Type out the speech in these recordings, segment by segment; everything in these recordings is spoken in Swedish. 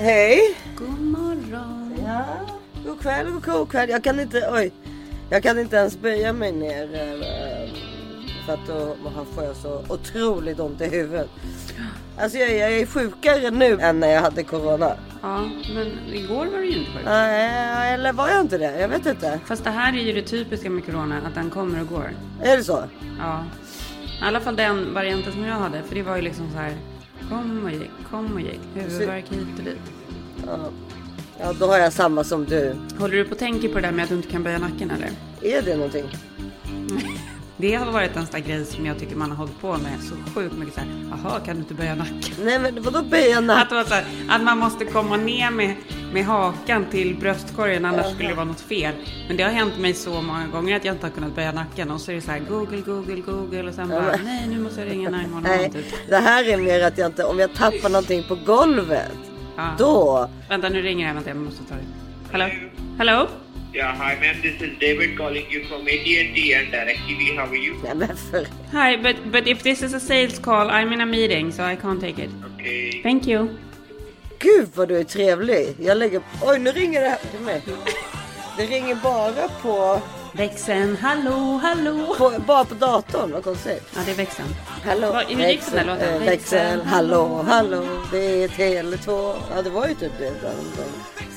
Hej! God morgon. Ja, god kväll, god, god kväll. Jag kan inte, oj. Jag kan inte ens böja mig ner. eh, För att då får jag så otroligt ont i huvudet. Alltså jag, jag är sjukare nu än när jag hade corona. Ja, men igår var du ju inte sjuk. Nej, eller var jag inte det? Jag vet inte. Fast det här är ju det typiska med corona, att den kommer och går. Är det så? Ja. I alla fall den varianten som jag hade, för det var ju liksom så här. Kom och gick, kom och gick. Huvudvärk hit och dit. Ja. Ja, då har jag samma som du. Håller du på och tänker på det där med att du inte kan böja nacken eller? Är det någonting? Det har varit en sån grej som jag tycker man har hållit på med så sjukt mycket så här. Jaha, kan du inte böja nacken? Nej, men vadå böja nacken? Att, här, att man måste komma ner med, med hakan till bröstkorgen annars skulle det vara något fel. Men det har hänt mig så många gånger att jag inte har kunnat böja nacken och så är det så här Google, Google, Google och sen bara nej nu måste jag ringa 911 Nej, typ. det här är mer att jag inte, om jag tappar någonting på golvet. Ja. Då. Vänta nu ringer det, vänta jag måste ta det. Hello? Hello? Yeah, hi ma'am, this is David calling you from AT&T and DirecTV. How are you? Hi, but, but if this is a sales call I'm in a meeting so I can't take it. Okay. Thank you. Gud vad du är trevlig. Jag lägger... Oj nu ringer det här till mig. Det ringer bara på... Växeln, hallå, hallå. på bara på datorn, vad konstigt. Ja det är växeln. Hallå, Vad- hur gick den där låten? eh, växel, hallå, hallå, det är Tele2. Ja det var ju typ det. där någonting.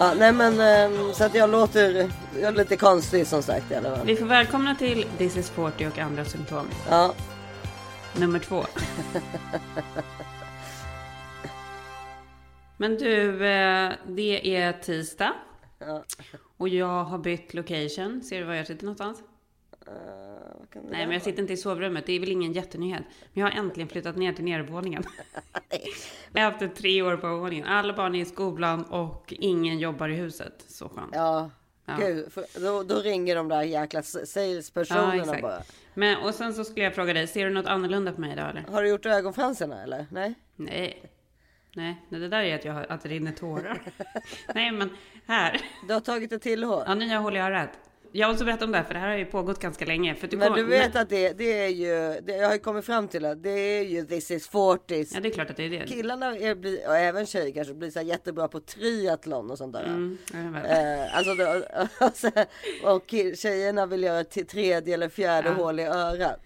Ja, nej men ehm, så att jag låter, jag är lite konstig som sagt i alla fall. Vi får välkomna till This is 40 och andra symptom. Ja, Nummer två. Men du, eh, det är tisdag. Ja. Och jag har bytt location. Ser du var jag sitter någonstans? Nej, vara? men jag sitter inte i sovrummet. Det är väl ingen jättenyhet. Men jag har äntligen flyttat ner till nedervåningen. Efter tre år på övervåningen. Alla barn är i skolan och ingen jobbar i huset. Så skönt. Ja, Ja. gud, då, då ringer de där jäkla Ja, salespersonerna exakt. bara. Men, och sen så skulle jag fråga dig, ser du något annorlunda på mig idag eller? Har du gjort ögonfransarna eller? Nej? Nej. Nej, det där är att, jag, att det rinner tårar. Nej, men här. Du har tagit ett till hår? Ja, nya hål i örat. Jag måste berätta om det här, för det här har ju pågått ganska länge. För du Men du vet att det, det är ju, det, jag har ju kommit fram till att det är ju this is 40 Ja, det är klart att det är det. Killarna är, blir, och även tjejer kanske blir så jättebra på triathlon och sånt där. Mm. Eh, alltså och, så- och ki- tjejerna vill göra till tredje eller fjärde Ja. hål i örat.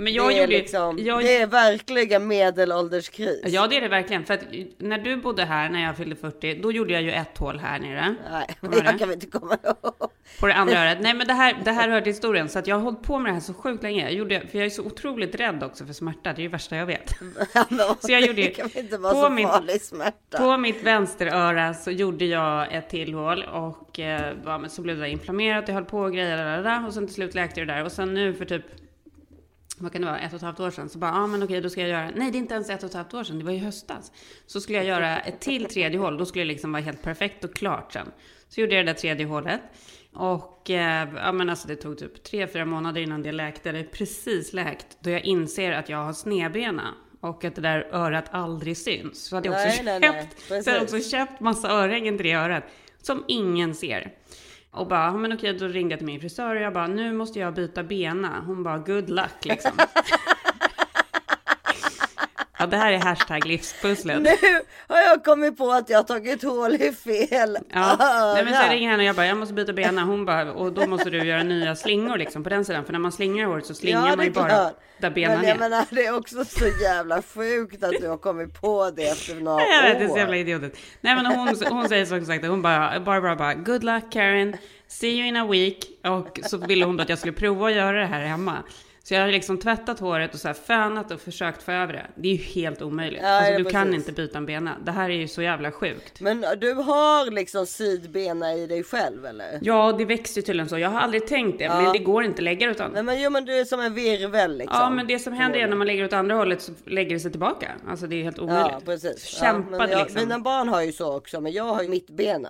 Men jag det, är gjorde ju- liksom, jag- det är verkligen medelålderskris. Ja, det är det verkligen. För att när du bodde här, när jag fyllde 40, då gjorde jag ju ett hål här nere. Nej, Kommer jag det? kan inte komma ihåg. På det andra örat. Nej, men det här, det här hör till historien. Så att jag har hållit på med det här så sjukt länge. Jag gjorde, för jag är så otroligt rädd också för smärta. Det är ju värsta jag vet. Ja, Så jag gjorde det kan inte vara på så min- farlig smärta. På mitt vänsteröra så gjorde jag ett till hål och eh, så blev det inflammerat, jag höll på och grejer där, och sen till slut läkte det där och sen nu för typ vad kan det vara, ett och ett halvt år sedan, så bara, ja ah, men okej, då ska jag göra, nej det är inte ens ett och ett halvt år sedan, det var i höstas. Så skulle jag göra ett till tredje hål, då skulle det liksom vara helt perfekt och klart sen. Så gjorde jag det där tredje hålet. Och eh, ja men alltså det tog typ tre, fyra månader innan det läkte, är precis läkt, då jag inser att jag har snedbena. Och att det där örat aldrig syns. Så hade jag också Nej, nej, nej. köpt, så hade jag också köpt massa örhängen till det örat. Som ingen ser. Och bara, men okej, då ringde jag till min frisör och jag bara, nu måste jag byta bena. Hon bara, good luck liksom. ja, det här är hashtag livspusslet. Nu har jag kommit på att jag har tagit hål i fel Ja, nej, men så jag öra. ringer henne och jag bara, jag måste byta bena. Hon bara, och då måste du göra nya slingor liksom på den sidan. För när man slingar håret så slingar Ja, man ju är bara klart. där benen Men är. menar, det är också så jävla sjukt att du har kommit på det efter några Jag vet, det är år. så jävla idiotiskt. Nej men hon, hon säger så sagt, hon bara, Barbara bara, good luck Karen, see you in a week. Och så ville hon då att jag skulle prova att göra det här hemma. Så jag har liksom tvättat håret och så här fönat och försökt få över det. Det är ju helt omöjligt. Ja, alltså, ja, du kan precis. inte byta en bena. Det här är ju så jävla sjukt. Men du har liksom sidbena i dig själv eller? Ja, det växer ju tydligen så. Jag har aldrig tänkt det, men det går inte att lägga det utan. Nej men jo men du är som en virvel liksom. Ja, men det som händer är när man lägger åt andra hållet så lägger det sig tillbaka. Alltså det är helt omöjligt. Ja precis. Kämpade ja, jag, liksom. Mina barn har ju så också men jag har ju mittbena.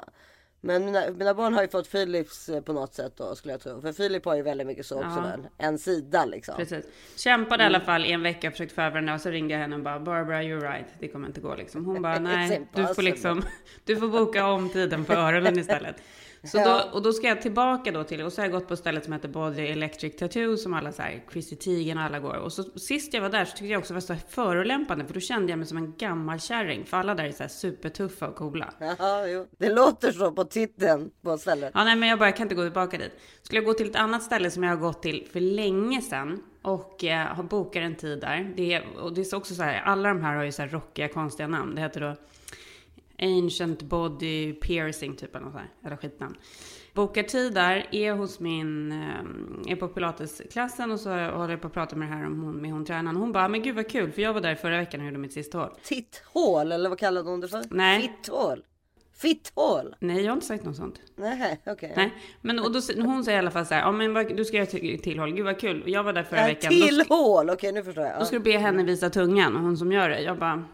Men mina, mina barn har ju fått Philips eh, på något sätt då skulle jag tro. För Filip har ju väldigt mycket så också. Ja. En sida liksom. Precis. Kämpade i Mm. alla fall i en vecka, försökte få över henne och så ringde jag henne och bara Barbara you're right, det kommer inte gå liksom. Hon bara nej, du får liksom, du får boka om tiden på öronen istället. Så Ja. då, och då ska jag tillbaka då till, och så har jag gått på stället som heter Body Electric Tattoo som alla så här, Chrissy Teigen och alla går. Och så sist jag var där så tyckte jag också det var så förolämpande för då kände jag mig som en gammal kärring. För alla där är så här supertuffa och coola. Jaha, jo. Det låter så på titeln på stället. Ja, nej, men jag bara jag kan inte gå tillbaka dit. Skulle jag gå till ett annat ställe som jag har gått till för länge sedan och eh, har bokat en tid där. Det är, och det är också så här, alla de här har ju så här rockiga, konstiga namn. Det heter då Ancient Body Piercing, typ eller något sånt eller skitnamn. Bokar tid där, är hos min, eh, är på pilatesklassen och så håller jag på att prata med det här om hon, med hon tränaren. Hon bara, men gud vad kul, för jag var där förra veckan och gjorde mitt sista hål. Titthål eller vad kallade hon det för? Nej. Fitthål. Fitthål? Nej, jag har inte sagt något sånt. Nej, okej. Nej, men och då, hon säger i alla fall så här, ja men du ska göra till, tillhåll, gud vad kul. Jag var där förra Äh, veckan. Då, till sk- hål, okej nu förstår jag. då Ja. ska du be henne visa tungan, hon som gör det. Jag bara,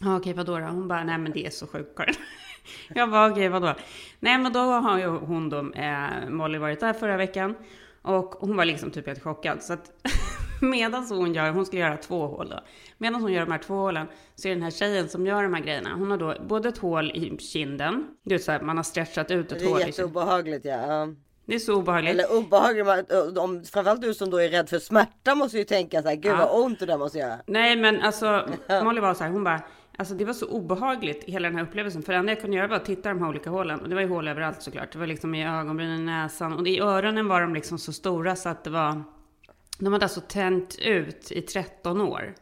ja okej vadå då? Hon bara, nej men det är så sjukt Karin. Jag bara, okej vadå? Nej men då har ju hon då, eh, Molly varit där förra veckan. Och hon var liksom typ helt chockad. Så att medan hon gör, hon skulle göra två hål då. Medan hon gör de här två hålen så är den här tjejen som gör de här grejerna. Hon har då både ett hål i kinden. Det är så här, man har stretchat ut ett Det hål är i kinden. jätteobehagligt ja. Det är så obehagligt. Eller obehagligt, om, framförallt du som då är rädd för smärta måste ju tänka så här, gud Ja. vad ont det där måste göra. Nej men alltså Molly var så här, hon bara Alltså det var så obehagligt hela den här upplevelsen. För det enda jag kunde göra var att titta i de här olika hålen. Och det var ju hål överallt såklart. Det var liksom i ögonbrynen, näsan. Och i öronen var de liksom så stora så att det var... De hade alltså tänt ut i 13 år.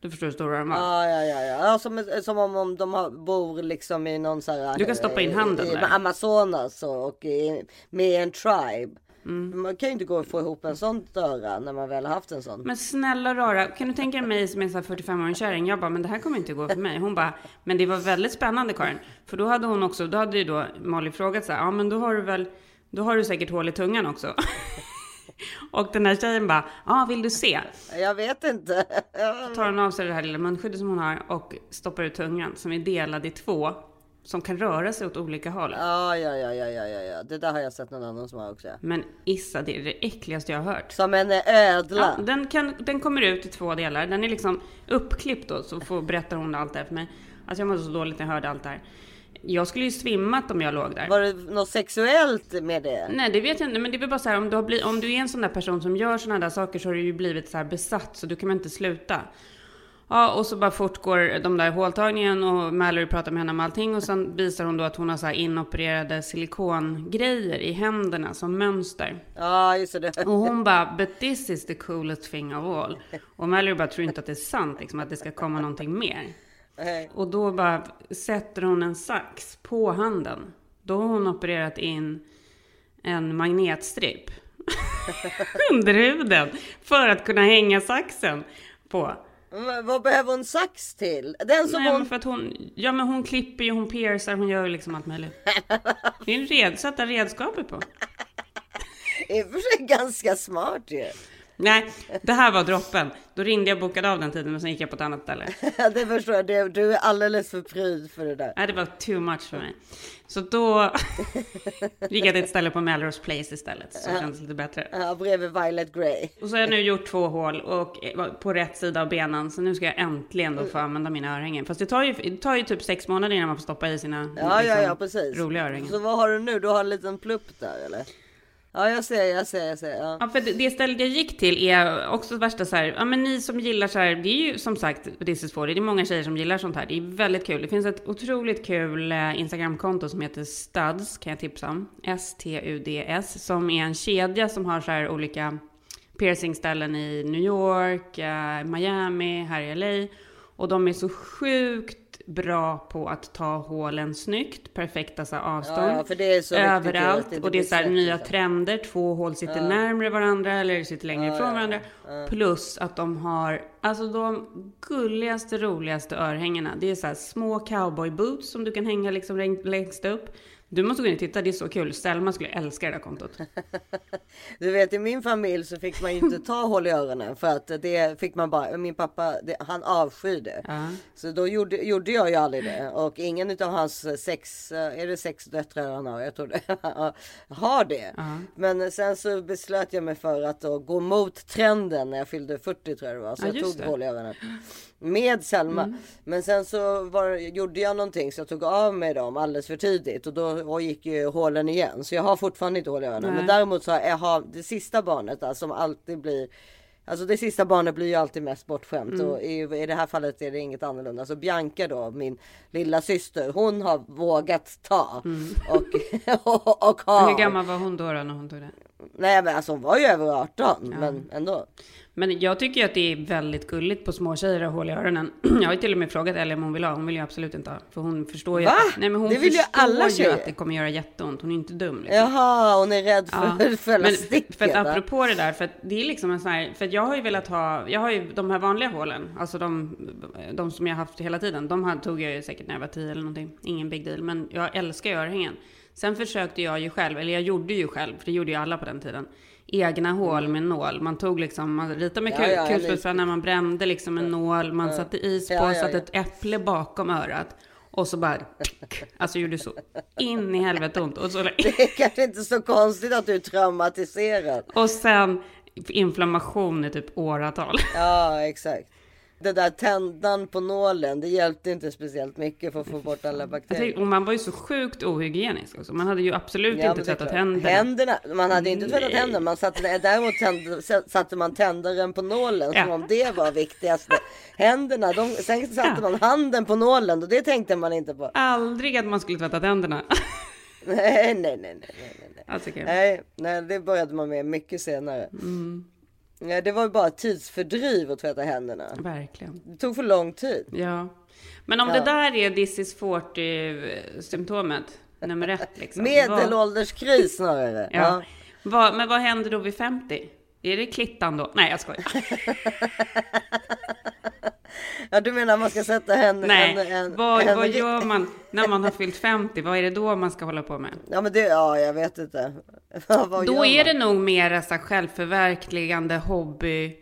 Du förstår hur stora de var. Ja, ja, ja, ja. ja som, som om, om de har, bor liksom i någon så här. Du kan stoppa in handen i, där. i Amazonas och, och i, med en tribe. Mm. Man kan ju inte gå och få ihop en sån öra när man väl har haft en sån. Men snälla rara, kan du tänka dig mig som är en sån här 45-årig kärring? Jag bara, men det här kommer inte gå för mig. Hon bara, men det var väldigt spännande Karin. För då hade hon också, då hade ju då Molly frågat så här, ja men då har du väl, då har du säkert hål i tungan också. Och den här tjejen bara, ja vill du se? Jag vet inte. tar hon av sig det här lilla munskyddet som hon har och stoppar ut tungan som är delad i två. Som kan röra sig åt olika håll. Ja, ja, ja, ja, ja, ja. Det där har jag sett någon annan som har också. Men Issa, det är det äckligaste jag har hört. Som en ödla. Ja, den, kan, den kommer ut i två delar. Den är liksom uppklippt då, så får, berättar hon allt det här för mig. Alltså jag mådde så dåligt när jag hörde allt det här. Jag skulle ju svimmat om jag låg där. Var det något sexuellt med det? Nej, det vet jag inte. Men det är väl bara så här, om du, har blivit, om du är en sån där person som gör såna där saker så har du ju blivit så här besatt så du kan inte sluta. Ja, och så bara fortgår de där håltagningen och Mallory pratar med henne om allting och sen visar hon då att hon har så här inopererade silikongrejer i händerna som mönster. Ja, just det. Och hon bara, but this is the coolest thing of all. Och Mallory bara tror inte att det är sant, liksom, att det ska komma någonting mer. Och då bara sätter hon en sax på handen. Då har hon opererat in en magnetstripp under huden för att kunna hänga saxen på. Men vad behöver hon sax till? Den som Nej, hon... för att hon, ja men hon klipper ju, hon piercar, hon gör ju liksom allt möjligt. Det är en red, sätta redskapet på. I och för sig ganska smart ju. Nej, det här var droppen. Då ringde jag och bokade av den tiden och sen gick jag på ett annat ställe. det förstår jag. Det- Du är alldeles för pryd för det där. Nej, det var too much för mig. Så då gick jag till ett ställe på Melrose Place istället. Så kändes lite bättre. Ja, bredvid Violet Grey. Och så har jag nu gjort två hål och på rätt sida av benen. Så nu ska jag äntligen då få använda mina örhängen. Fast det tar ju, det tar ju typ sex månader innan man får stoppa i sina Ja, ja, liksom, ja, precis. roliga örhängen. Så vad har du nu? Du har en liten plupp där eller? Ja, jag ser, jag ser, jag ser. Ja. Ja, för det stället jag gick till är också värsta så här, ja men ni som gillar så här, det är ju som sagt This is for det är många tjejer som gillar sånt här, det är väldigt kul. Det finns ett otroligt kul eh, Instagramkonto som heter Studs, kan jag tipsa om. S-T-U-D-S, som är en kedja som har så här olika piercingställen i New York, eh, Miami, här i LA. Och de är så sjukt bra på att ta hålen snyggt, perfekta så här, avstånd. Ja, ja, överallt. det och det är så här, nya liksom. trender, två hål sitter närmare varandra eller sitter längre ifrån varandra. Plus att de har, alltså de gulligaste, roligaste örhängena. Det är så här små cowboy boots som du kan hänga liksom läng- längst upp. Du måste gå in och titta, det är så kul. Selma skulle älska det där kontot. Du vet i min familj så fick man ju inte ta hål i öronen för att det fick man bara. Min pappa det, han avskydde. Ja. Så då gjorde, gjorde jag ju aldrig det och ingen utav hans sex, är det sex döttrar han har? Jag tror det. har det. Ja. Men sen så beslöt jag mig för att gå mot trenden när jag fyllde 40 tror jag det var. Så Ja, jag tog det. Mm. hål i öronen. Med Selma. Men sen så var, gjorde jag någonting så jag tog av mig dem alldeles för tidigt och då och gick ju hålen igen. Så jag har fortfarande inte hål i öronen. Men däremot så har jag har det sista barnet där, som alltid blir Alltså det sista barnet blir ju alltid mest bortskämt Mm. och i, i det här fallet är det inget annorlunda. Så Bianca då, min lilla syster, hon har vågat ta och, och, och ha. Mm. Hur gammal var hon då, då när hon tog det? Nej men alltså hon var ju över 18 men ändå. Men jag tycker ju att det är väldigt gulligt på små tjejer att ha hål i öronen. Jag har ju till och med frågat Ellie om hon vill ha. Hon vill ju absolut inte ha. För hon förstår ju Va? att, nej, men hon Det vill ju alla ju tjejer. att det kommer göra jätteont. Hon är ju inte dum. Liksom. Jaha, hon är rädd för, Ja. för Men sticket. för att apropå det där, för att det är liksom en sån här, för att jag har ju velat ha, jag har ju de här vanliga hålen, alltså de, de som jag haft hela tiden, de här tog jag ju säkert när jag var tio eller någonting, ingen big deal, men jag älskar ju örhängen. Sen försökte jag ju själv, eller jag gjorde ju själv, för det gjorde ju alla på den tiden, egna hål med nål. Man tog liksom, man ritade med Ja, kul, ja, kulspetspenna, man brände liksom en nål, man satte is på, Ja, ja, satte ja. ett äpple bakom örat. Och så bara, alltså gjorde så in i helvete ont. Och så Det är kanske inte så konstigt att du är traumatiserad. och sen inflammation i typ åratal. Ja, exakt. Det där tändan på nålen, det hjälpte inte speciellt mycket för att få bort alla bakterier. tänkte, och man var ju så sjukt ohygienisk också. Man hade ju absolut Ja, inte tvättat händerna. händerna. Man hade inte tvättat Nej. händerna. Man satte, däremot tände, satte man tändaren på nålen som Ja. om det var viktigaste. Händerna, de, sen satte man handen på nålen och det tänkte man inte på. Aldrig att man skulle tvätta tänderna. Nej, nej, nej, nej, nej, nej. Alltså, okej. Nej, nej, det började man med mycket senare. Mm. Nej, det var ju bara tidsfördriv att tvätta händerna. Verkligen. Det tog för lång tid. Ja. Men om Ja. det där är this is 40 symptomet, nummer ett liksom. Medelålderskris snarare. ja. Ja. Vad, men vad händer då vid 50? Är det klittan då? Nej, jag skojar. ja, du menar man ska sätta händerna... Nej, en, en, vad, en, vad gör man när man har fyllt 50? Vad är det då man ska hålla på med? Ja, men det, ja, jag vet inte. vad Då är det nog mer så här självförverkligande hobby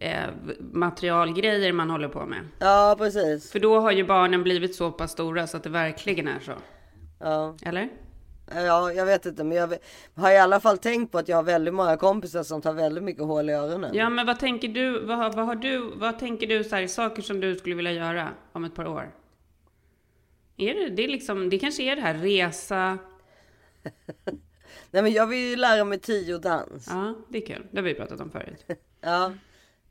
eh, materialgrejer man håller på med. Ja, precis. För då har ju barnen blivit så pass stora så att det verkligen är så. Ja. Eller? Ja, jag vet inte. Men jag har i alla fall tänkt på att jag har väldigt många kompisar som tar väldigt mycket hål i öronen. Ja, men vad tänker du? Vad, vad har du? Vad tänker du så här, saker som du skulle vilja göra om ett par år? Är det, det är liksom, det kanske är det här resa. Nej, men jag vill ju lära mig tiodans. Ja, det är kul. Det har vi pratat om förut. Ja.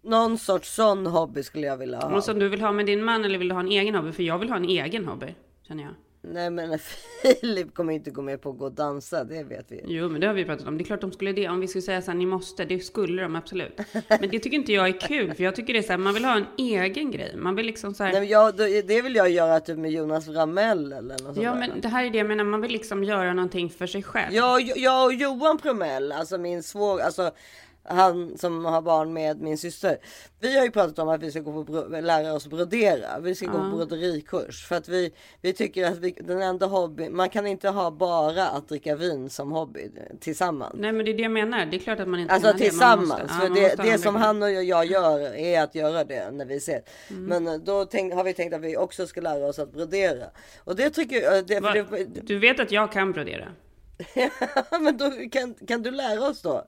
Någon sorts sån hobby skulle jag vilja ha. Och som du vill ha med din man eller vill du ha en egen hobby? För jag vill ha en egen hobby, känner jag. Nej, men Filip kommer inte gå med på att gå och dansa. Det vet vi. Jo, men det har vi pratat om. Det är klart de skulle det. Om vi skulle säga så här, ni måste. Det skulle de absolut. Men det tycker inte jag är kul. För jag tycker det är så här, man vill ha en egen grej. Man vill liksom så här. Nej, men jag, det vill jag göra typ med Jonas Ramell eller något sånt Ja, men det här är det jag menar. Man vill liksom göra någonting för sig själv. Jag, jag och Johan Promell, alltså min svår, alltså han som har barn med min syster. Vi har ju pratat om att vi ska gå på lära oss brodera. Vi ska gå på broderikurs för att vi, vi tycker att vi, den enda hobby, man kan inte ha bara att dricka vin som hobby tillsammans. Nej, men det är det jag menar. Det är klart att man inte Alltså kan ha det. Tillsammans. måste- ja, för man det, det som han och jag gör är att göra det när vi ses. Mm. Men eh, då tänk, har vi tänkt att vi också ska lära oss att brodera. Och det tycker jag, det, Va? Du vet att jag kan brodera? men då kan, kan du lära oss då?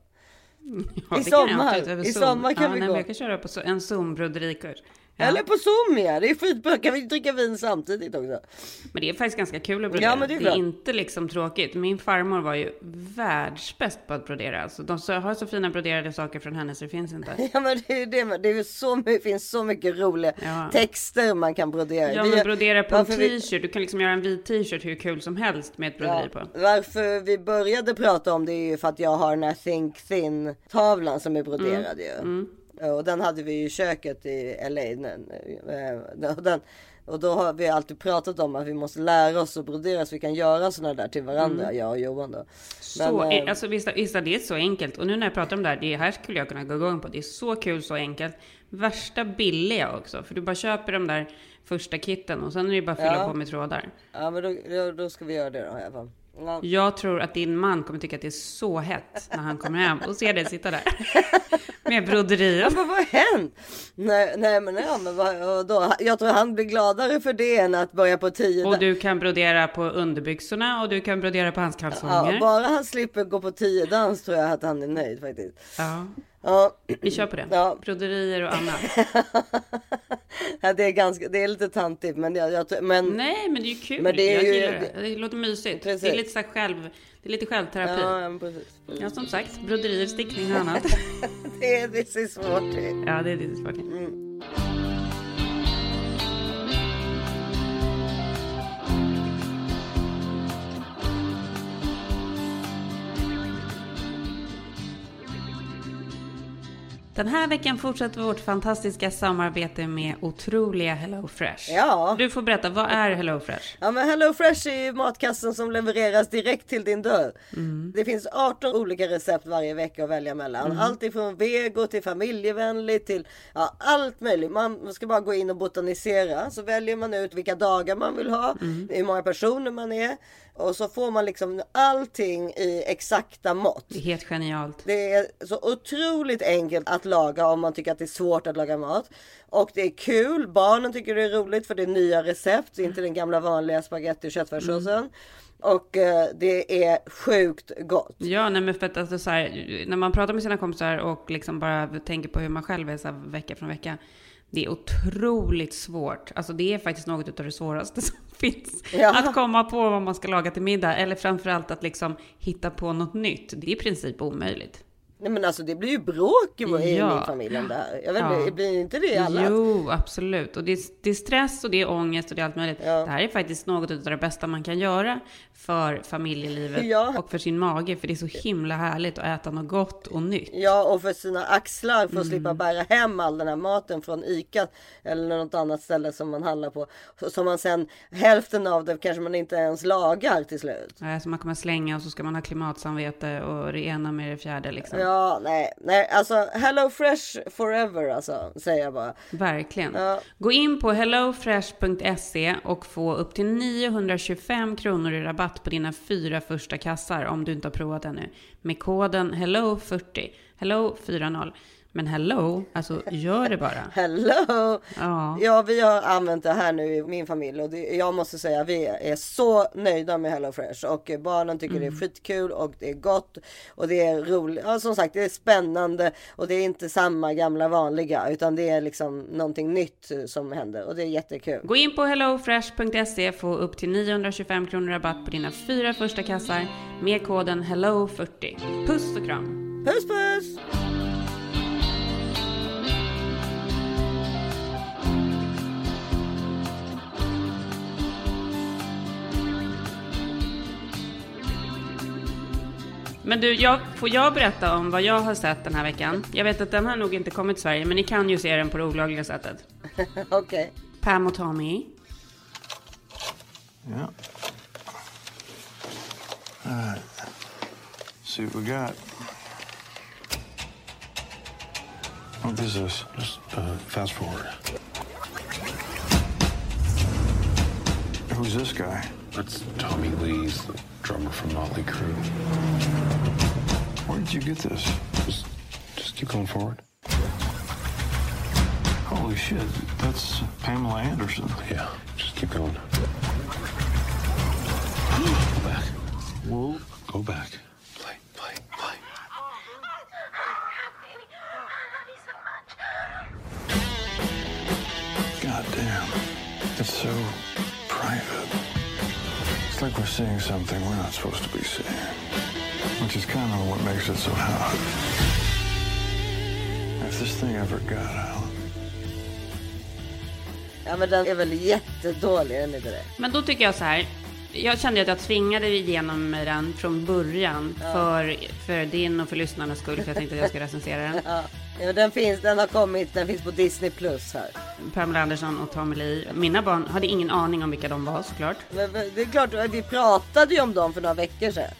Ja, I sommar. I sommar kan ja, vi nej, gå. Jag kan köra på en Zoom-broderikurs. Ja. Eller på Zoom ja, det är skitbra. Kan vi dricka vin samtidigt också? Men det är faktiskt ganska kul att brodera. Ja, men det är det är inte liksom tråkigt. Min farmor var ju världsbäst på att brodera. Alltså, de har så fina broderade saker från henne så det finns inte. Ja men det är det, det är så, my- finns så mycket roliga Ja. texter man kan brodera. Ja, men brodera på en vi- t-shirt. Du kan liksom göra en vit t-shirt hur kul som helst med ett broderi Ja, på. varför vi började prata om det är ju för att jag har den här Think Thin tavlan som är broderad ju. Ja, Och den hade vi i köket i LA. Eh, och, den, och då har vi alltid pratat om att vi måste lära oss att brodera så vi kan göra sådana där till varandra, jag och Johan då. Så, Men, eh, alltså, visst, visst, det är så enkelt. Och nu när jag pratar om det här, det här skulle jag kunna gå igång på. Det är så kul, så enkelt. Värsta billiga också. För du bara köper de där första kitten och sen är det bara att fylla Ja. på med trådar. Ja men då, då, då ska vi göra det då i alla fall. Ja. Jag tror att din man kommer tycka att det är så hett när han kommer hem och ser dig sitta där. Med Ja, broderiet. men vad har hänt? Nej, nej men, ja, men vad, då, jag tror han blir gladare för det än att börja på tio Och du kan brodera på underbyxorna och du kan brodera på hans Ja, kalsonger. bara han slipper gå på tio dans tror jag att han är nöjd faktiskt. Ja, Ja, vi kör på det. Ja. Broderier och annat. Ja, det är ganska, det är lite tantigt men jag, jag men. Nej, men det är ju kul. Men det är jag ju- gillar det. Det låter mysigt. Precis. Det är lite så själv... Det är lite självterapi. Ja, Ja, precis. precis. som sagt, broderier, stickning och annat. Det, är- det ser svårt ja, det är lite svårt. Den här veckan fortsätter vårt fantastiska samarbete med otroliga HelloFresh. Ja. Du får berätta, vad är HelloFresh? Ja men Hello Fresh är ju matkassen som levereras direkt till din dörr. Det finns 18 olika recept varje vecka att välja mellan. Allt ifrån vego till familjevänligt till ja, allt möjligt. Man ska bara gå in och botanisera så väljer man ut vilka dagar man vill ha, hur många personer man är och så får man liksom allting i exakta mått. Det är helt genialt. Det är så otroligt enkelt att laga om man tycker att det är svårt att laga mat. Och det är kul. Barnen tycker det är roligt för det är nya recept, inte den gamla vanliga spagetti och köttfärssåsen. Och eh, det är sjukt gott. Ja, nej, men för att alltså, så här, när man pratar med sina kompisar och liksom bara tänker på hur man själv är så här, vecka från vecka. Det är otroligt svårt. Alltså det är faktiskt något av det svåraste som finns. Ja. Att komma på vad man ska laga till middag. Eller framförallt att liksom hitta på något nytt. Det är i princip omöjligt. Nej men alltså det blir ju bråk i, i Ja. min familj om det här. Jag vet Ja. blir inte det i alla? Jo, absolut. Och det är, det är stress och det är ångest och det är allt möjligt. Ja. Det här är faktiskt något av det bästa man kan göra för familjelivet Ja. och för sin mage. För det är så himla härligt att äta något gott och nytt. Ja och för sina axlar Mm. för att slippa bära hem all den här maten från ICA eller något annat ställe som man handlar på. Som man sen, hälften av det kanske man inte ens lagar till slut. Nej, Så man kommer slänga och så ska man ha klimatsamvete och det ena med det fjärde liksom. Ja, nej, nej, alltså Hello Fresh forever alltså, säger jag bara. Verkligen. Ja. Gå in på hellofresh.se och få upp till 925 kronor i rabatt på dina fyra första kassar om du inte har provat ännu. Med koden HELLO40. Hello 40. Men hello, alltså gör det bara. Hello! Ja. Ja, vi har använt det här nu i min familj och det, jag måste säga vi är så nöjda med Hello Fresh och barnen tycker det är skitkul och det är gott och det är roligt. Ja, som sagt, det är spännande och det är inte samma gamla vanliga utan det är liksom någonting nytt som händer och det är jättekul. Gå in på hellofresh.se få upp till 925 kronor rabatt på dina fyra första kassar med koden HELLO40. Puss och kram! Puss puss! Men du, jag, får jag berätta om vad jag har sett den här veckan? Jag vet att den har nog inte kommit till Sverige, men ni kan ju se den på det olagliga sättet. Okej. Pam och Tommy. Yeah. All right. See what we got. What is this? Just uh, fast forward. Who's this guy? That's Tommy Lee's drummer from Motley Crue. Where did you get this? Just, just keep going forward. Holy shit, that's Pamela Anderson. Yeah, just keep going. Go back. Whoa. Go back. Play, play, play. God damn. It's so private. It's like we're seeing something we're not supposed to be seeing. Which is kind of what makes it so hot. If this thing ever got out. Ja men den är väl jättedålig, är den inte det? Men då tycker jag så här. Jag kände att jag tvingade igenom den från början för, för din och för lyssnarnas skull. För jag tänkte att jag ska recensera den. Ja. ja den finns, den har kommit, den finns på Disney Plus här. Pamela Anderson och Tommy Lee. Mina barn hade ingen aning om vilka de var såklart. Men, men det är klart, vi pratade ju om dem för några veckor sedan.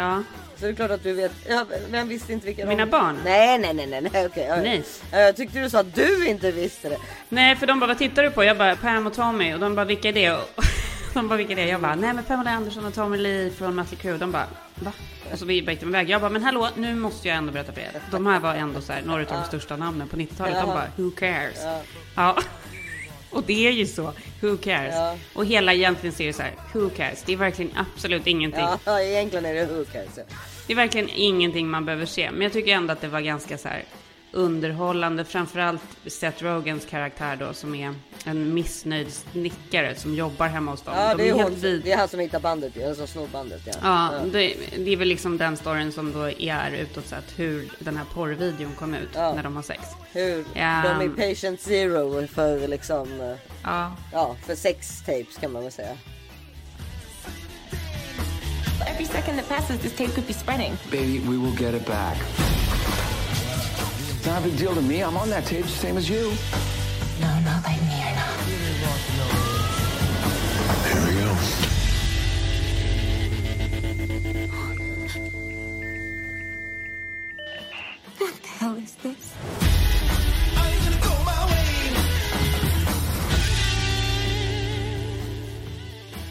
Ja, Så det är klart att du vet. Ja, vem visste inte vilka Mina de... barn? Nej, nej, nej, nej, nej, okej. ja. Nej. Ja, Jag tyckte du sa att du inte visste det. Nej, för de bara, vad tittar du på? Jag bara, Pam och Tommy. Och de bara, vilka är det? Och de bara, vilka är det? Jag bara, nej men Pamela Anderson och Tommy Lee från Mötley Crüe. De bara, va? Och så vi bara gick iväg. Jag bara, men hallå, nu måste jag ändå berätta för er. De här var ändå så här, några av de största namnen på 90-talet. De bara, who cares? Ja. Ja. Och det är ju så, who cares? Ja. Och hela egentligen ser det så här, who cares? Det är verkligen absolut ingenting. Ja, egentligen är det hook alltså. Det är verkligen ingenting man behöver se. Men jag tycker ändå att det var ganska så här underhållande. Framförallt Seth Rogans karaktär då som är en missnöjd snickare som jobbar hemma hos dem. Ja, De det är, helt hon, vid- det är han som hittar bandet eller som snor bandet ja. Ja, det, det är väl liksom den storyn som då är utåt sett hur den här porrvideon kom ut Ja. när de har sex. Hur Ja. de är patient zero för liksom, eh, Ja, ja för sex tapes kan man väl säga. Every second that passes, this tape could be spreading. Baby, we will get it back. It's not a big deal to me. I'm on that tape, same as you. No, not like me or not.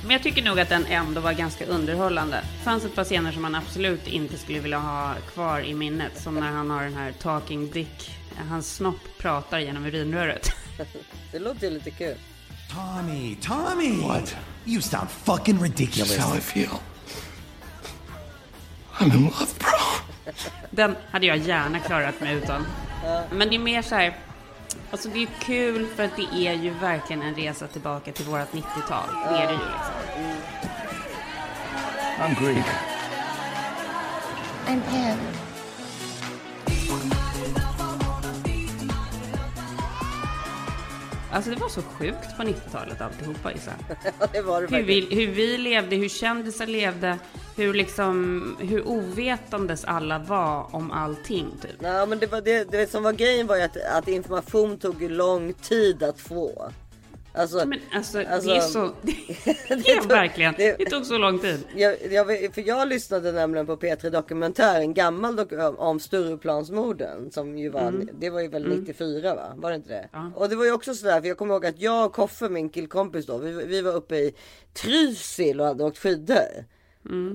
Men jag tycker nog att den ändå var ganska underhållande. Det fanns ett par scener som man absolut inte skulle vilja ha kvar i minnet. Som när han har den här talking dick. Hans snopp pratar genom urinröret. Det låter ju lite kul. Tommy, Tommy! What? You sound fucking ridiculous. That's how I feel. I'm in love, bro. Den hade jag gärna klarat mig utan. Men det är mer så här. Alltså det är kul för att det är ju verkligen en resa tillbaka till vårat 90-tal. Det är det ju liksom. I'm Greek. I'm Pam. Alltså det var så sjukt på 90-talet alltihopa Isa. Ja, det var det Hur vi, hur vi levde, hur kändisar levde, hur liksom, hur ovetandes alla var om allting typ. Nej men det, var det, det som var grejen var ju att, att information tog lång tid att få. Alltså, Men alltså, Alltså, det är så, det, är verkligen, det- det tog så lång tid. jag, jag, för jag lyssnade nämligen på P3 Dokumentär, en gammal dok- om Stureplansmorden som ju var, det var ju väl 94 va? Var det inte det? Ja. Och det var ju också sådär, för jag kommer ihåg att jag och Koffe, min killkompis då, vi, vi var uppe i Trysil och hade åkt skidor.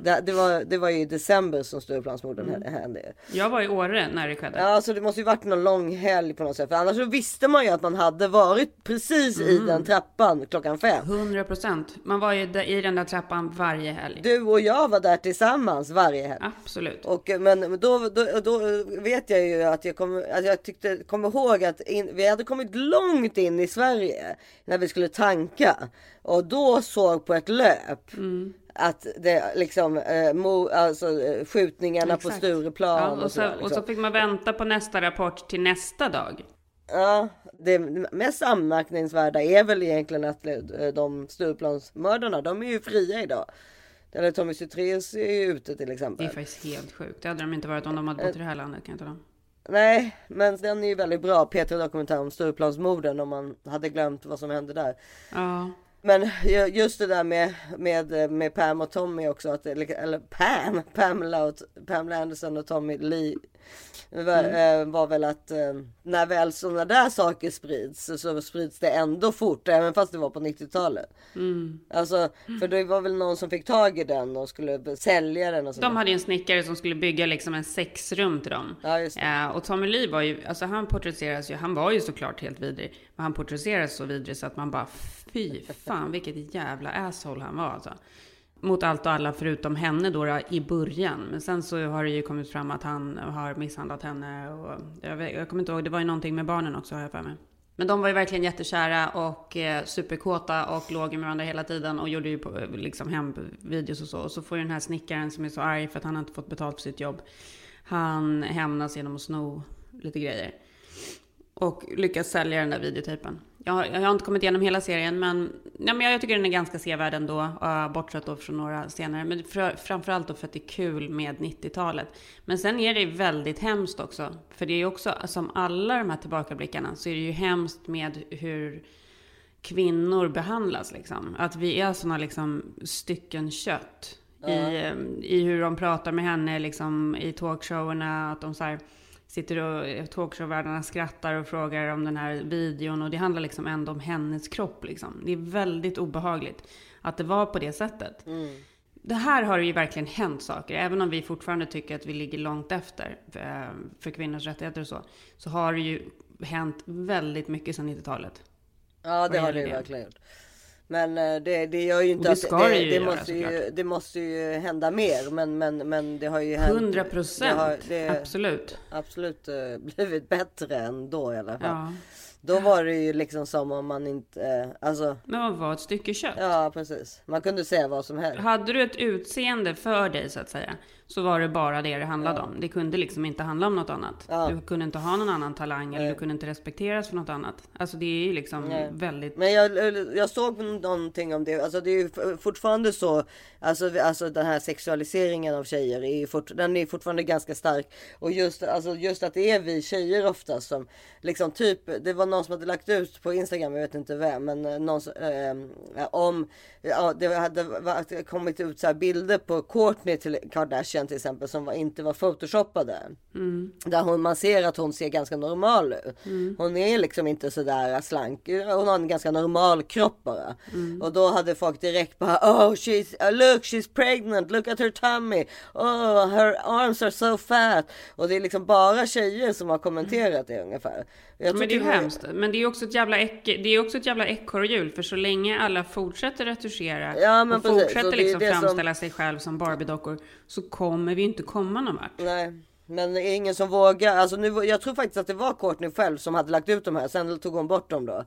Det, det, var, det var ju i december som Stureplansmorden hände- hände. Jag var i Åre när det skedde. Ja, så det måste ju varit någon lång helg på något sätt. För annars så visste man ju att man hade varit precis i den trappan klockan fem. 100 procent. Man var ju i den där trappan varje helg. Du och jag var där tillsammans varje helg. Absolut. Och, eh, men då, då, då vet jag ju att jag kommer, att jag tyckte, kommer ihåg att in, vi hade kommit långt in i Sverige när vi skulle tanka. Och då såg på ett löp att det liksom, eh, mo, alltså eh, skjutningarna på Exakt. Stureplan Ja, och, och, så, sådär, och liksom. så fick man vänta på nästa rapport till nästa dag. Ja, det mest anmärkningsvärda är väl egentligen att eh, de Stureplansmördarna, de är ju fria idag. Eller Tommy Zethraeus är ju ute till Det exempel. är faktiskt helt sjukt. Det hade de inte varit om de hade bott i det här landet kan jag tala om. Nej, men den är ju väldigt bra. P3 Dokumentär om Stureplansmorden om man hade glömt vad som hände där. Ja, men just det där med, med, med Pam och Tommy också. Att, eller Pam, Pamela, och, Pamela Anderson och Tommy Lee. Var, eh, var väl att eh, när väl sådana där saker sprids så, sprids det ändå fort. Även fast det var på 90-talet. Alltså, för det var väl någon som fick tag i den och skulle sälja den. Och de hade ju en snickare som skulle bygga liksom en sexrum till dem. Ja. Eh, och Tommy Lee var ju, alltså han porträtteras ju, han var ju såklart helt vidrig. Men han porträtteras så vidrig så att man bara, fy fan vilket jävla asshole han var alltså. Mot allt och alla förutom henne då, då i början. Men sen så har det ju kommit fram att han har misshandlat henne och jag, vet, jag kommer inte ihåg, det var ju någonting med barnen också har jag för mig. Men de var ju verkligen jättekära och eh, superkåta och låg med varandra hela tiden och gjorde ju på, liksom hemvideos och så. Och så får ju den här snickaren som är så arg för att han har inte fått betalt för sitt jobb. Han hämnas genom att sno lite grejer. Och lyckas sälja den där videotejpen. Jag har, jag har inte kommit igenom hela serien men, ja, men jag tycker den är ganska sevärd ändå. Uh, bortsett då från några scener. Men fr- framförallt då för att det är kul med 90-talet. Men sen är det väldigt hemskt också. För det är ju också, som alla de här tillbakablickarna, så är det ju hemskt med hur kvinnor behandlas liksom. Att vi är såna liksom stycken kött. I, eh, I hur de pratar med henne liksom i talkshowerna. Att de så här, sitter och talkshowvärdarna skrattar och frågar om den här videon. Och det handlar liksom ändå om hennes kropp liksom. Det är väldigt obehagligt att det var på det sättet. Det här har ju verkligen hänt saker. Även om vi fortfarande tycker att vi ligger långt efter för, för kvinnors rättigheter och så. Så har det ju hänt väldigt mycket sedan 90-talet. Ja det har det ju det? verkligen gjort. Men eh, det, det gör ju inte Och det ska det ju det, göra, måste ju, såklart. det måste ju hända mer. Men, men, men det har ju hänt. 100 det har- procent. det- Absolut. absolut eh, blivit bättre än då i alla fall. Ja. Då var det ju liksom som om man inte, eh, alltså Men vad var ett stycke kött? ja precis. Man kunde säga vad som helst. Hade du ett utseende för dig så att säga, så var det bara det det handlade om. Det kunde liksom inte handla om något annat. Ja. Du kunde inte ha någon annan talang eller du kunde inte respekteras för något annat. Alltså det är ju liksom Nej. väldigt... Men jag, jag såg någonting om det. Alltså det är ju fortfarande så. Alltså, alltså den här sexualiseringen av tjejer är fort, den är fortfarande ganska stark. Och just, alltså, just att det är vi tjejer oftast som liksom typ. Det var någon som hade lagt ut på Instagram. Jag vet inte vem, men eh, någon eh, om ja, det hade var- kommit ut så här bilder på Kourtney till Kardashian till exempel som var, inte var photoshoppade. Där hon, man ser att hon ser ganska normal ut. Hon är liksom inte sådär slank. Hon har en ganska normal kropp bara. Och då hade folk direkt bara Oh she's, uh, look she's pregnant, look at her tummy. Oh her arms are so fat. Och det är liksom bara tjejer som har kommenterat det ungefär. Jag Men det är ju hemskt. Men det är också ett jävla äck, det är också ett jävla ekorrhjul. För så länge alla fortsätter retuschera Ja, men och precis. fortsätter liksom det som- framställa sig själv som Barbie-dockor så kommer vi inte komma någon vart. Nej. Men det är ingen som vågar. Alltså nu, jag tror faktiskt att det var Courtney själv som hade lagt ut de här. Sen tog hon bort dem då.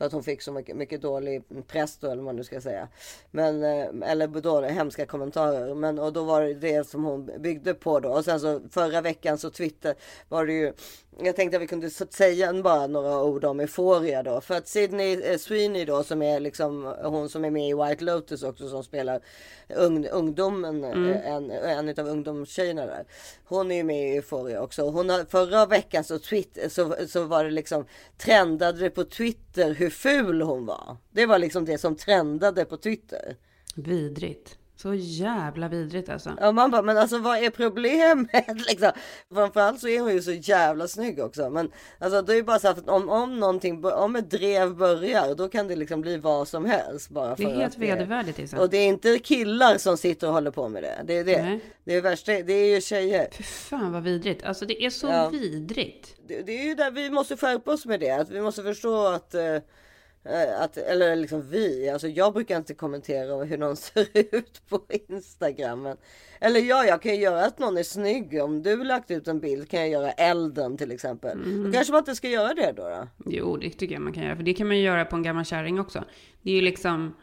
För att hon fick så mycket, mycket dålig press då eller vad man nu ska säga. Men, eh, eller dåliga, hemska kommentarer. Men och då var det det som hon byggde på då. Och sen så förra veckan så Twitter var det ju. Jag tänkte att vi kunde säga bara några ord om Euphoria då. För att Sydney eh, Sweeney då som är liksom hon som är med i White Lotus också som spelar ung, ungdomen. eh, En, en av ungdomstjejerna där. Hon är ju med i Euphoria också. Hon har, förra veckan så, tweet, så, så var det liksom trendade det på Twitter hur ful hon var. Det var liksom det som trendade på Twitter. Vidrigt. Så jävla vidrigt alltså. Ja man bara, men alltså vad är problemet liksom? Framförallt så är hon ju så jävla snygg också. Men alltså det är ju bara så att om, om någonting, om ett drev börjar då kan det liksom bli vad som helst. Bara Det är för helt vedervärdigt Isa. Och det är inte killar som sitter och håller på med det. Det är det. Nej. Det är värsta, det är ju tjejer. Fy fan vad vidrigt. Alltså det är så Ja. vidrigt. Det, det är ju där vi måste skärpa oss med det. Att vi måste förstå att, eh, att eller liksom vi, alltså jag brukar inte kommentera hur någon ser ut på Instagram. Eller ja, jag kan ju göra att någon är snygg. Om du lagt ut en bild kan jag göra elden till exempel. Då kanske man inte ska göra det då. då. Jo, det tycker jag man kan göra. För det kan man ju göra på en gammal kärring också. Det är ju liksom...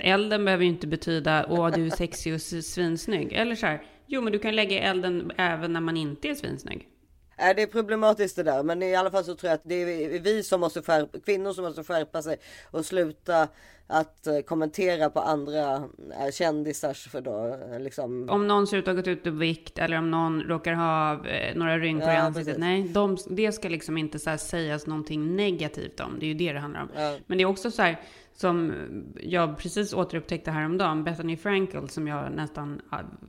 Elden behöver ju inte betyda åh du är sexig och svinsnygg. Eller så här, jo men du kan lägga elden även när man inte är svinsnygg. Är det är problematiskt det där. Men i alla fall så tror jag att det är vi som måste skärpa, kvinnor som måste skärpa sig och sluta att eh, kommentera på andra eh, kändisars för då eh, liksom. Om någon ser ut att ha gått ut i vikt eller om någon råkar ha några rynkor i Ja, ansiktet. precis. Nej, de, det ska liksom inte så sägas någonting negativt om. Det är ju det det handlar om. Ja. Men det är också så här som jag precis återupptäckte häromdagen. Bethany Frankel som jag nästan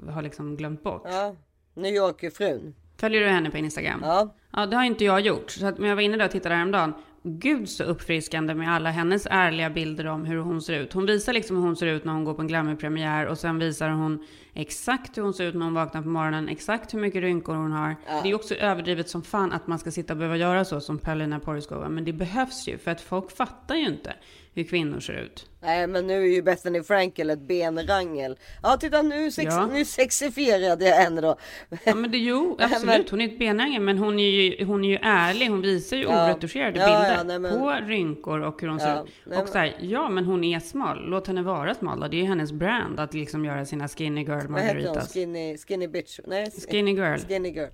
har liksom glömt bort. Ja, New York-frun. Följer du henne på Instagram? Ja. Ja, det har inte jag gjort. Så att, men jag var inne där och tittade häromdagen. Gud så uppfriskande med alla hennes ärliga bilder om hur hon ser ut. Hon visar liksom hur hon ser ut när hon går på en glamourpremiär och sen visar hon exakt hur hon ser ut när hon vaknar på morgonen, exakt hur mycket rynkor hon har. Det är också överdrivet som fan att man ska sitta och behöva göra så som Paulina Porizkova, men det behövs ju för att folk fattar ju inte hur kvinnor ser ut. Nej men nu är ju Bethany Frankel ett benrangel. Ja titta nu, sex, Ja. nu sexifierade jag henne då. Ja men det, jo, absolut. Hon är ett benäge, men hon är ju, hon är ju ärlig. Hon visar ju Ja. oretuscherade Ja, bilder ja, nej, men- på rynkor och hur hon Ja, ser ut. nej, Och så här, ja men hon är smal. Låt henne vara smal då. Det är ju hennes brand att liksom göra sina skinny girl Vad heter hon? margaritas. Skinny, skinny bitch? Nej, Skinny girl. Skinny girl.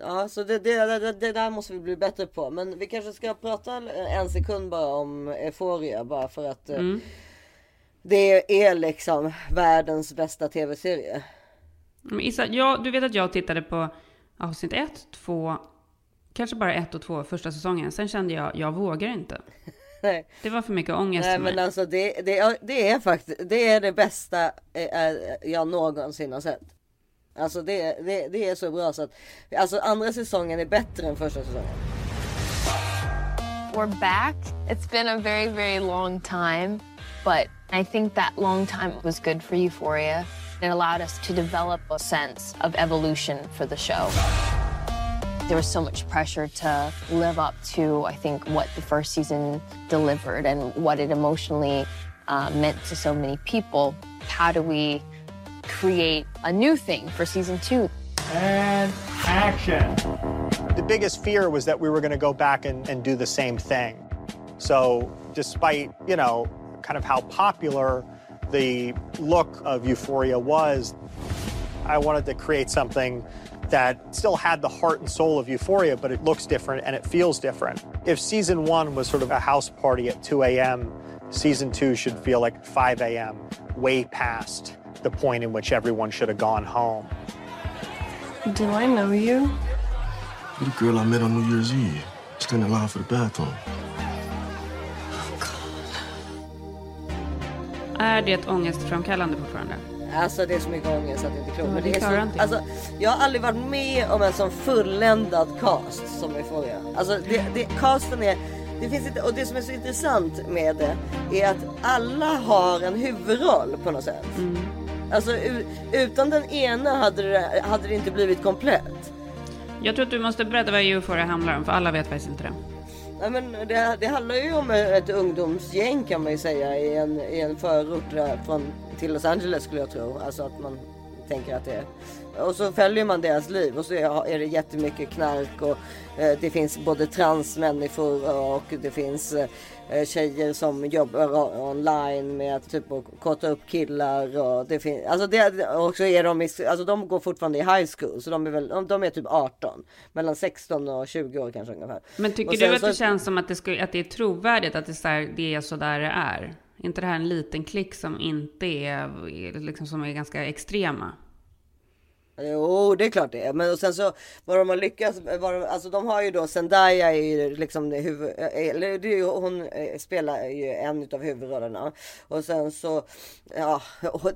Ja så det, det, det, det där måste vi bli bättre på. Men vi kanske ska prata en sekund bara om Euphoria. Bara för att eh, Mm. det är liksom världens bästa tv-serie. Men Issa, ja, du vet att jag tittade på avsnitt ett, två, kanske bara ett och två första säsongen. Sen kände jag, jag vågar inte. Nej. Det var för mycket ångest Nej för mig. men alltså det, det, det är faktiskt det är det bästa eh, eh, jag någonsin har sett. Alltså det, det, det är så bra så att alltså andra säsongen är bättre än första säsongen. We're back. It's been a very, very long time, but I think that long time was good for Euphoria. It allowed us to develop a sense of evolution for the show. There was so much pressure to live up to, I think, what the first season delivered and what it emotionally uh, meant to so many people. How do we create a new thing for season two? And action. The biggest fear was that we were going to go back and, and do the same thing. So, despite, you know, kind of how popular the look of Euphoria was, I wanted to create something that still had the heart and soul of Euphoria, but it looks different and it feels different. If season one was sort of a house party at 2 a.m., season two should feel like 5 a.m., way past the point in which everyone should have gone home. Do I know you? You're the girl I met on New Year's Eve, standing in line for the bathroom. Är det ångestframkallande fortfarande? Alltså det är så mycket ångest att det inte är klokt. Men det är så, alltså, jag har aldrig varit med om en sån fulländad cast som Euphoria. Alltså det, det, casten är, det finns inte, och det som är så intressant med det är att alla har en huvudroll på något sätt. Mm. Alltså utan den ena hade det, hade det inte blivit komplett. Jag tror att du måste berätta vad Euphoria handlar om, för alla vet faktiskt inte det. Nej, men det, det handlar ju om ett ungdomsgäng kan man ju säga i en, i en förort från, till Los Angeles skulle jag tro. Alltså att man tänker att det är. Och så följer man deras liv och så är det jättemycket knark och eh, det finns både transmänniskor och det finns eh, tjejer som jobbar online med att typ att korta upp killar och det finns alltså det och så är de i, alltså de går fortfarande i high school så de är väl de, är typ 18 mellan 16 och 20 år kanske ungefär. Men tycker du att så- det känns som att det, skulle, att det är trovärdigt att det är, så här, det är så där det är? Inte det här en liten klick som inte är, liksom, som är ganska extrema? Jo, det är klart det är. Men och sen så vad de har lyckats, vad de, alltså de har ju då Zendaya är ju liksom det huvud, eller det är ju, hon eh, spelar ju en av huvudrollerna. Och sen så, ja,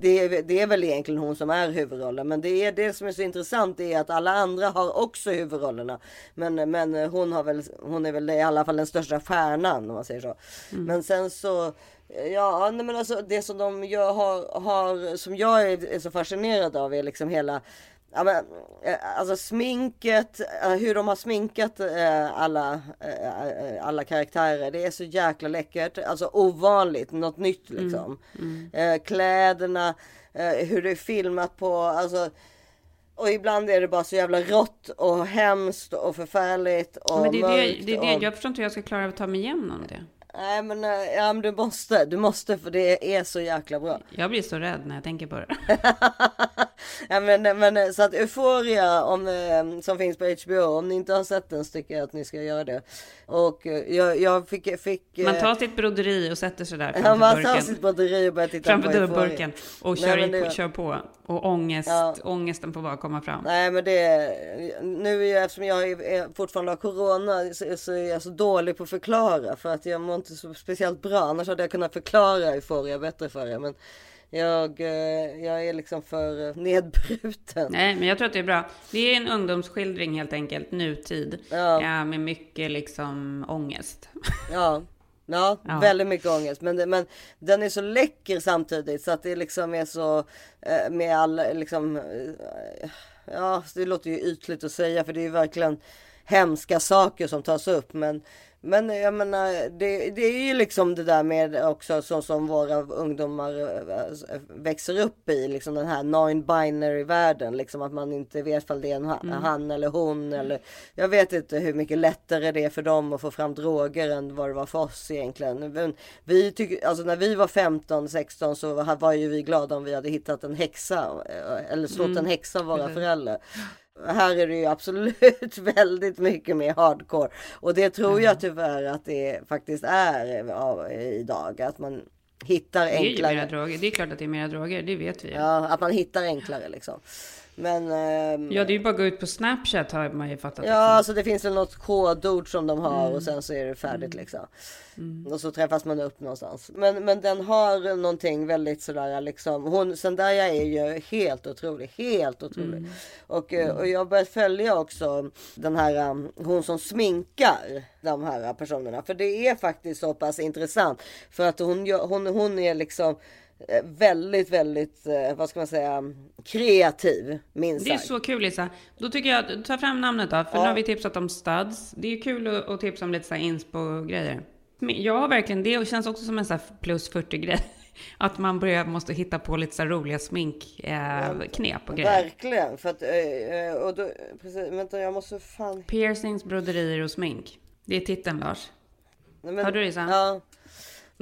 det är, det är väl egentligen hon som är huvudrollen. Men det är det som är så intressant är att alla andra har också huvudrollerna. Men, men hon har väl, hon är väl i alla fall den största stjärnan om man säger så. Men sen så Ja, nej men alltså det som de gör, har, har, som jag är, är så fascinerad av är liksom hela Ja, men, eh, alltså sminket, eh, hur de har sminkat eh, alla, alla karaktärer. Det är så jäkla läckert. Alltså ovanligt, något nytt liksom. Eh, kläderna, eh, hur det är filmat på, alltså. Och ibland är det bara så jävla rått och hemskt och förfärligt och Men det är det, det, är det. och... Jag förstår inte hur jag ska klara av att ta mig igenom det. Nej men, eh, ja, men du måste, du måste för det är så jäkla bra. Jag blir så rädd när jag tänker på det. Ja, men, men eh, så att Euphoria om, eh, som finns på HBO, om ni inte har sett den så tycker jag att ni ska göra det. Och eh, jag, jag fick... fick Man tar sitt broderi och sätter sig där ja, framför man tar burken. sitt batteri och börjar titta Framför på Euphoria. dörrburken och Nej, kör, i, det- kör på. Och ångest, Ja. ångesten får bara komma fram. Nej men det, nu är jag, eftersom jag är fortfarande har corona så, så är jag så dålig på att förklara för att jag mår inte så speciellt bra. Annars hade jag kunnat förklara Euphoria bättre för er. Men jag, eh, jag är liksom för eh, nedbruten. Nej, men jag tror att det är bra. Det är en ungdomsskildring helt enkelt, nutid. Ja. med mycket liksom ångest. Ja. Ja, Ja. väldigt mycket ångest. Men, det, men den är så läcker samtidigt så att det liksom är så eh, med all liksom. Eh, ja, det låter ju ytligt att säga för det är ju verkligen hemska saker som tas upp. Men, men jag menar, det, det är ju liksom det där med också så som våra ungdomar eh, växer upp i, liksom den här non-binary världen, liksom att man inte vet om det är en Mm. han eller hon eller jag vet inte hur mycket lättare det är för dem att få fram droger än vad det var för oss egentligen. Men vi tycker, alltså när vi var 15, 16 så var- var ju vi glada om vi hade hittat en häxa eh, eller slått Mm. en häxa av våra föräldrar. Här är det ju absolut väldigt mycket mer hardcore. Och det tror jag tyvärr att det faktiskt är ja, idag. Att man hittar Det är ju enklare. mera droger. Det är klart att det är mera droger, det vet vi. Ja, att man hittar enklare liksom. Men... ehm, Ja, det är ju bara att gå ut på Snapchat har man ju fattat. Ja, alltså det finns väl något kodord som de har Mm. och sen så är det färdigt liksom. Och så träffas man upp någonstans. Men, men den har någonting väldigt sådär liksom. Hon, Zendaya är ju helt otrolig. Helt otrolig. Mm. Och, eh, och jag har börjat följa också den här, um, hon som sminkar de här personerna. För det är faktiskt så pass intressant. För att hon, hon, hon är liksom eh, väldigt, väldigt, eh, vad ska man säga, kreativ. Minst Det är så kul Lisa. Då tycker jag ta fram namnet då. För Ja. nu har vi tipsat om studs. Det är kul att, att tipsa om lite så här inspo-grejer. Jag har verkligen, det känns också som en så här plus 40 grej. att man börjar, måste hitta på lite så roliga sminkknep eh, och grejer. Verkligen. För att, eh, och då, precis, vänta jag måste fan... Piercings, broderier och smink. Det är titeln Lars. Men- Har du det Isa? Ja.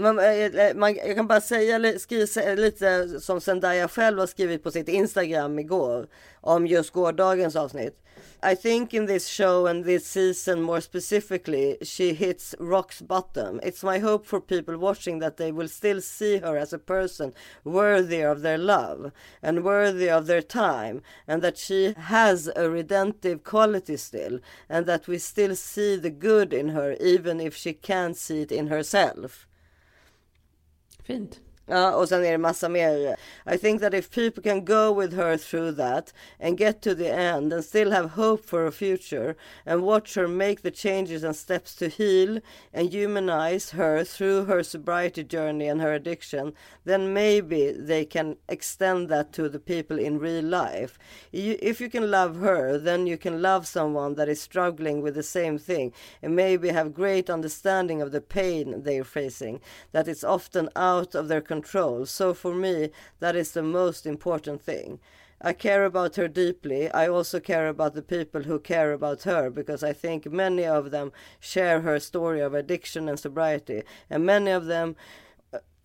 Man, eh, eh, eh, man, jag kan bara säga skriva lite som Zendaya själv har skrivit på sitt Instagram igår om just gårdagens avsnitt. I think in this show and this season more specifically she hits rock's bottom. It's my hope for people watching that they will still see her as a person worthy of their love and worthy of their time and that she has a redemptive quality still and that we still see the good in her even if she can't see it in herself. Fint. Ja, och sen är det massa mer. I think that if people can go with her through that and get to the end and still have hope for a future and watch her make the changes and steps to heal and humanize her through her sobriety journey and her addiction, then maybe they can extend that to the people in real life. You, if you can love her, then you can love someone that is struggling with the same thing and maybe have great understanding of the pain they're facing, that it's often out of their control. So for me, that is the most important thing. I care about her deeply. I also care about the people who care about her because I think many of them share her story of addiction and sobriety, and many of them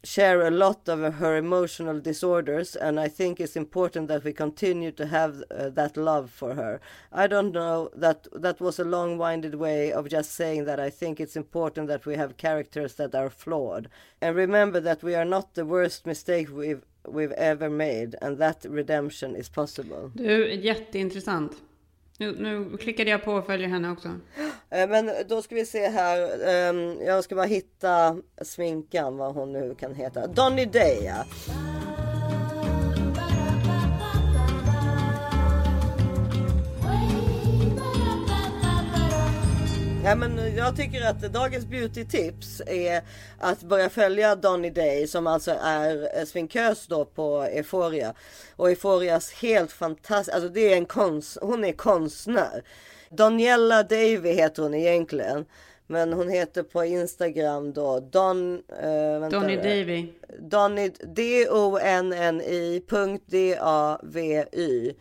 share a lot of her emotional disorders and i think it's important that we continue to have uh, that love for her. I don't know that that was a long-winded way of just saying that i think it's important that we have characters that are flawed. And remember that we are not the worst mistake we've we've ever made and that redemption is possible. Du, jätteintressant. Nu, nu klickade jag på och följer henne också. Eh, men då ska vi se här. Ehm, jag ska bara hitta sminkan, vad hon nu kan heta. Donny Day, ja. Ja, men jag tycker att dagens beauty tips är att börja följa Donny Day som alltså är eh, sminkös då på Euphoria. Och Euphorias helt fantastiskt, alltså det är en konst, hon är konstnär. Daniela Davy heter hon egentligen. Men hon heter på Instagram då Don... eh, Donny. Davy. Donny, D-O-N-N-I punkt D-A-V-Y.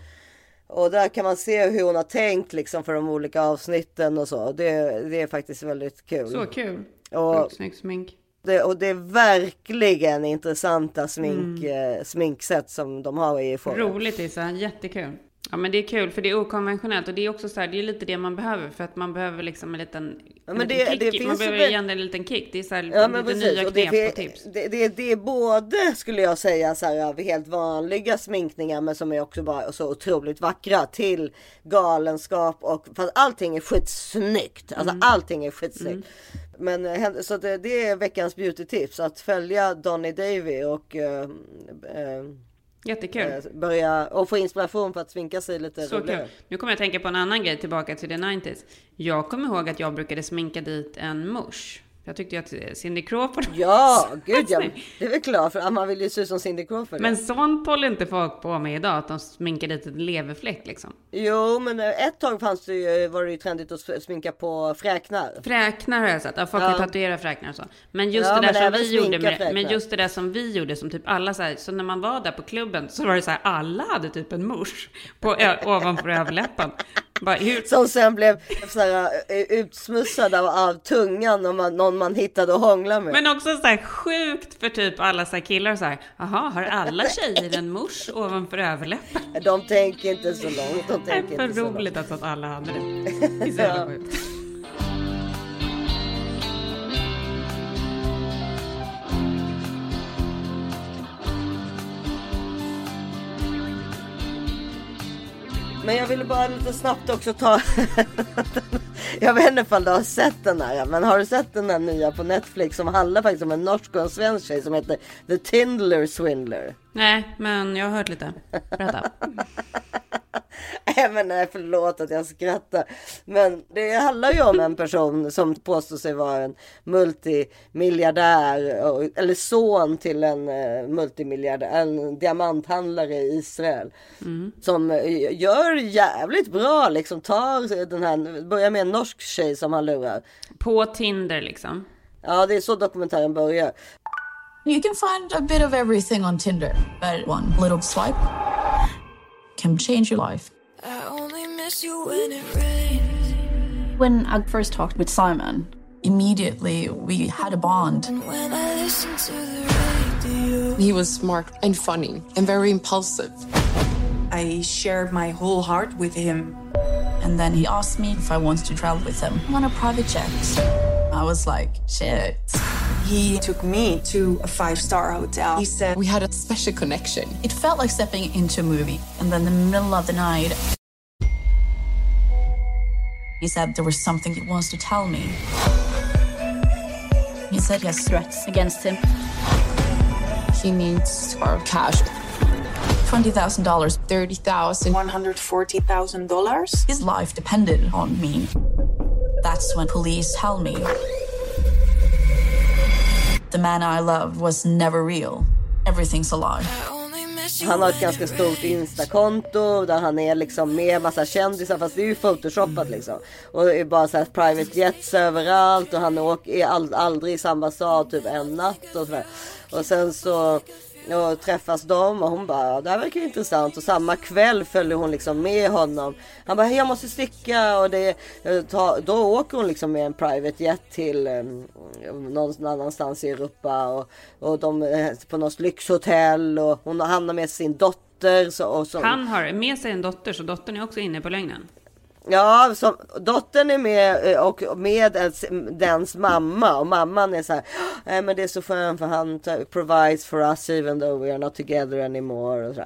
Och där kan man se hur hon har tänkt liksom för de olika avsnitten och så. Det, det är faktiskt väldigt kul. Så kul. Och, snyggt smink. det, och det är verkligen intressanta smink, Mm. eh, sminksätt som de har i Euphoria. Roligt Isa, jättekul. Ja men det är kul för det är okonventionellt och det är också så här, det är lite det man behöver för att man behöver liksom en liten, Ja, en liten det- det kick. finns man behöver igen en liten kick. Det är så här, Ja lite precis. nya Och det, knep och det, tips. det, det, det är både skulle jag säga så här helt vanliga sminkningar men som är också bara så otroligt vackra till galenskap och för att allting är skitsnyggt. Alltså Mm. allting är skitsnyggt. Men eh, så det, det är veckans beauty tips att följa Donny Davy och eh, eh, Jättekul. eh, börja och få inspiration för att sminka sig lite Så roligare. kul. Nu kommer jag att tänka på en annan grej tillbaka till the 90s. Jag kommer ihåg att jag brukade sminka dit en mush. Jag tyckte ju att Cindy Crawford Ja, gud ja. Det är väl klart för man vill ju se ut som Cindy Crawford. Men sånt håller inte folk på med idag, att de sminkar dit en leverfläck liksom. Jo, men eh, ett tag fanns det ju, var det ju trendigt att sminka på fräknar. Fräknar har jag sett, ja, folk Ja. har tatuerat fräknar och så. Men just Ja, det där som vi gjorde, med, men just det där som vi gjorde som typ alla så här, så när man var där på klubben så var det så här, alla hade typ en musch på, ovanför överläppen. Bara, Som sen blev så här, eh, utsmussad av, av tungan och man, någon man hittade att hångla med. Men också så här sjukt för typ alla så killar så här, jaha, har alla tjejer en musch ovanför överläppen? De tänker inte så långt. De Det är tänker för inte så långt. roligt alltså att alla hade det. Det är så jävla sjukt. Men jag ville bara lite snabbt också ta... jag vet inte ifall du har sett den här, men har du sett den här nya på Netflix som handlar faktiskt om en norsk och en svensk tjej som heter The Tindler Swindler? Nej, men jag har hört lite. Berätta. Men nej, förlåt att jag skrattar. Men det handlar ju om en person som påstår sig vara en multimiljardär. Eller son till en eh, multimiljardär, en diamanthandlare i Israel. Som eh, gör jävligt bra liksom. Tar den här, börjar med en norsk tjej som han lurar. På Tinder liksom. Ja det är så dokumentären börjar. You can find a bit of everything on Tinder, but one little swipe can change your life. I only miss you when it rains. When I first talked with Simon, immediately we had a bond. When I listen to the radio. He was smart and funny and very impulsive. I shared my whole heart with him. And then he asked me if I wanted to travel with him on a private jet. I was like, shit. He took me to a five star hotel. He said We had a special connection. It felt like stepping into a movie. And then in the middle of the night, he said there was something he wants to tell me. He said he has threats against him. He needs our cash. $20,000. 30,000, $140,000. His life depended on me. That's when police tell me the man I love was never real. Everything's a lie. Han har ett ganska stort instakonto där han är liksom med massa kändisar fast det är ju photoshopat liksom. Och det är bara så här private jets överallt och han åker, är aldrig i samma stad typ en natt och sådär. Och sen så och träffas dem och hon bara, det här verkar intressant. Och samma kväll följer hon liksom med honom. Han bara, jag måste sticka. Och det, eh, ta, då åker hon liksom med en private jet till um, någon annanstans i Europa. Och, och de är på något lyxhotell. Och hon har med sin dotter. Så, och så, Han har med sig en dotter, så dottern är också inne på lögnen. Ja, som, dottern är med eh, och med ens, dens mamma och mamman är så här. Nej, men det är så skönt för han provides for us even though we are not together anymore. Och så,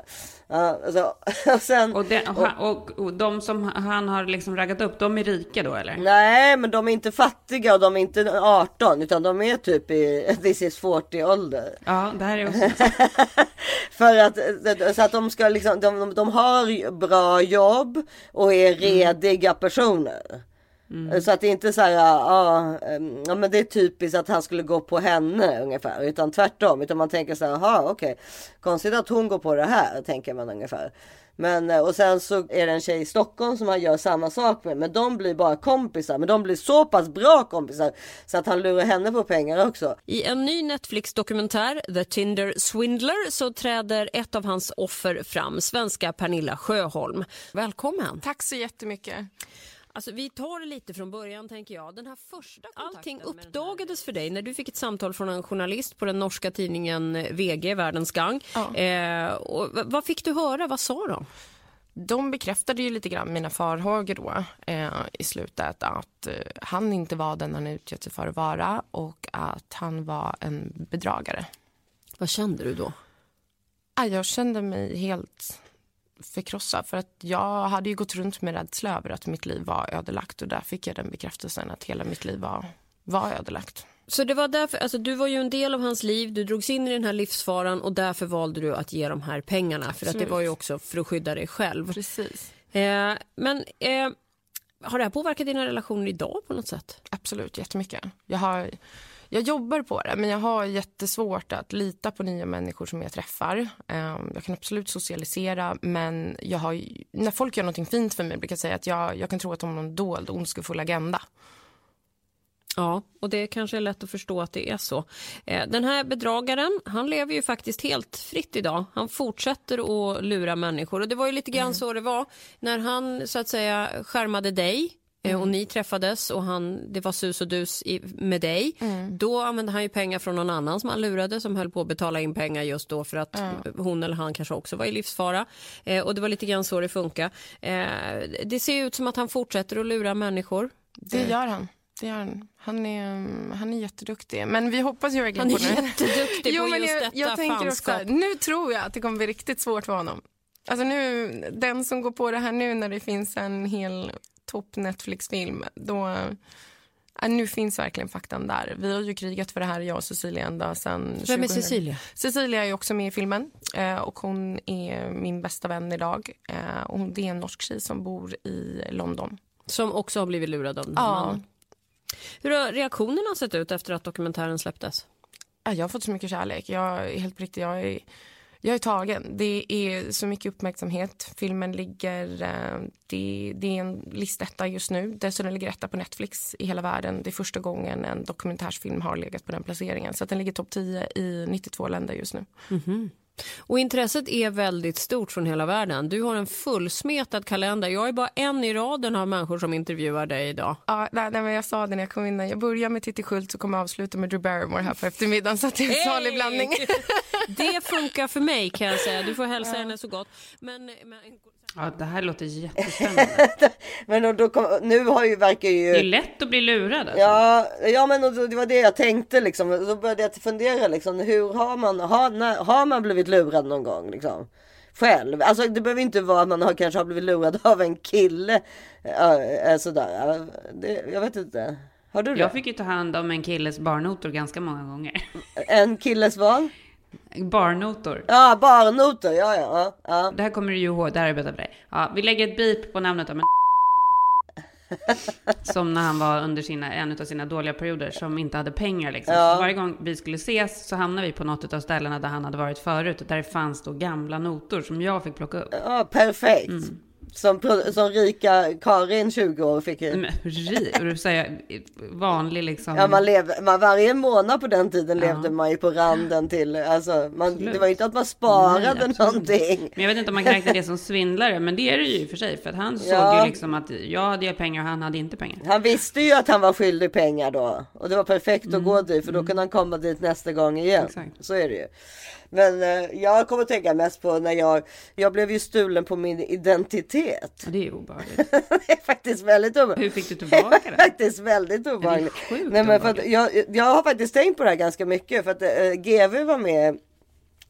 ja, så och, sen, och, den, och, och, och, de som han har liksom raggat upp, de är rika då eller? Nej, men de är inte fattiga och de är inte 18 utan de är typ i this is 40 ålder. Ja, det här är också. för att så att de ska liksom, de, de har bra jobb och är rediga mm. personer. Mm. Så att det är inte så här, ja, ja men det är typiskt att han skulle gå på henne ungefär. Utan tvärtom. Utan man tänker så här, jaha okej. Okay. Konstigt att hon går på det här, tänker man ungefär. Men och sen så är det en tjej i Stockholm som han gör samma sak med. Men de blir bara kompisar. Men de blir så pass bra kompisar så att han lurar henne på pengar också. I en ny Netflix-dokumentär, The Tinder Swindler, så träder ett av hans offer fram, svenska Pernilla Sjöholm. Välkommen! Tack så jättemycket. Alltså, vi tar det lite från början tänker jag. Den här första Allting uppdagades för dig när du fick ett samtal från en journalist på den norska tidningen VG, Världens Gang. Ja. Eh, och vad fick du höra? Vad sa de? De bekräftade ju lite grann mina farhågor då eh, i slutet att eh, han inte var den han utgett sig för att vara och att han var en bedragare. Vad kände du då? Jag kände mig helt förkrossad. För att jag hade ju gått runt med rädsla över att mitt liv var ödelagt och där fick jag den bekräftelsen att hela mitt liv var, var ödelagt. Så det var därför, alltså du var ju en del av hans liv, du drogs in i den här livsfaran och därför valde du att ge de här pengarna. Absolut. För att det var ju också för att skydda dig själv. Precis. Eh, men eh, har det här påverkat dina relationer idag på något sätt? Absolut, jättemycket. Jag har jag jobbar på det, men jag har jättesvårt att lita på nya människor som jag träffar. Ehm, jag kan absolut socialisera, men jag har, när folk gör något fint för mig brukar jag säga att jag, jag kan tro att de har någon dold ondskefull agenda. Ja, och det kanske är lätt att förstå att det är så. Eh, den här bedragaren, han lever ju faktiskt helt fritt idag. Han fortsätter att lura människor och det var ju lite grann mm. så det var när han så att säga skärmade dig Mm. och ni träffades och han, det var sus och dus i, med dig. Mm. Då använde han ju pengar från någon annan som han lurade som höll på att betala in pengar just då för att mm. hon eller han kanske också var i livsfara. Eh, och det var lite grann så det funkar. Eh, det ser ut som att han fortsätter att lura människor. Det gör han. Det gör han. Han är, han är jätteduktig. Men vi hoppas ju verkligen på det. Han är jätteduktig jo, på just jag, detta jag tänker också, Nu tror jag att det kommer bli riktigt svårt för honom. Alltså nu, den som går på det här nu när det finns en hel topp Netflix-film, då... Äh, nu finns verkligen faktan där. Vi har ju krigat för det här, jag och Cecilia, ända sen... Vem är Cecilia? Cecilia är också med i filmen eh, och hon är min bästa vän idag. Eh, och det är en norsk tjej som bor i London. Som också har blivit lurad av den ja. mannen. Hur har reaktionerna sett ut efter att dokumentären släpptes? Jag har fått så mycket kärlek. Jag, helt riktigt, jag är jag är tagen. Det är så mycket uppmärksamhet. Filmen ligger... Eh, det, det är en listetta just nu. Dessutom ligger etta på Netflix i hela världen. Det är första gången en dokumentärsfilm har legat på den placeringen. Så att den ligger topp 10 i 92 länder just nu. Mhm. Och intresset är väldigt stort från hela världen. Du har en fullsmetad kalender. Jag är bara en i raden av människor som intervjuar dig idag. Ja, nej, nej, men jag sa det när jag kom in. Jag börjar med Titti Schultz och kommer avsluta med Drew Barrymore här på eftermiddagen. Så att det är en salig blandning. Det funkar för mig kan jag säga. Du får hälsa henne så gott. Men, men... Ja, det här låter jättespännande. Men då, då kom, nu har ju, verkar ju... Det är lätt att bli lurad. Alltså. Ja, ja men då- det var det jag tänkte liksom. Då började jag fundera liksom. Hur har man, har, när, har man blivit lurad någon gång liksom? Själv. Alltså det behöver inte vara att man har, kanske har blivit lurad av en kille. Äh, sådär. Det, jag vet inte. Har du det? Jag fick ju ta hand om en killes barnotor ganska många gånger. En killes vad? Barnotor. Ja, barnotor. Ja, ja, ja. Det här kommer du ju ihåg, det här berättat för dig. Ja, vi lägger ett bip på namnet av en Som när han var under sina, en av sina dåliga perioder som inte hade pengar liksom. Ja. Varje gång vi skulle ses så hamnade vi på något av ställena där han hade varit förut. Där det fanns då gamla notor som jag fick plocka upp. Ja, perfekt. Mm. Som, som rika Karin 20 år fick. Men, ri, och du säger vanlig liksom. Ja, man lev, man, varje månad på den tiden levde man ju på randen till, alltså, man, det var ju inte att man sparade Nej, absolut. någonting. Men jag vet inte om man kan räkna det som svindlare, men det är det ju i och för sig. För att han såg Ja. ju liksom att jag hade pengar och han hade inte pengar. Han visste ju att han var skyldig pengar då. Och det var perfekt Mm. att gå dit för då kunde han komma dit nästa gång igen. Så är det ju. Men eh, jag kommer att tänka mest på när jag, jag blev ju stulen på min identitet. Det är obehagligt. det är faktiskt väldigt obehagligt. Hur fick du tillbaka Det är det? faktiskt väldigt obehagligt. sjukt Nej, men för att jag, jag har faktiskt tänkt på det här ganska mycket. För att eh, GV var med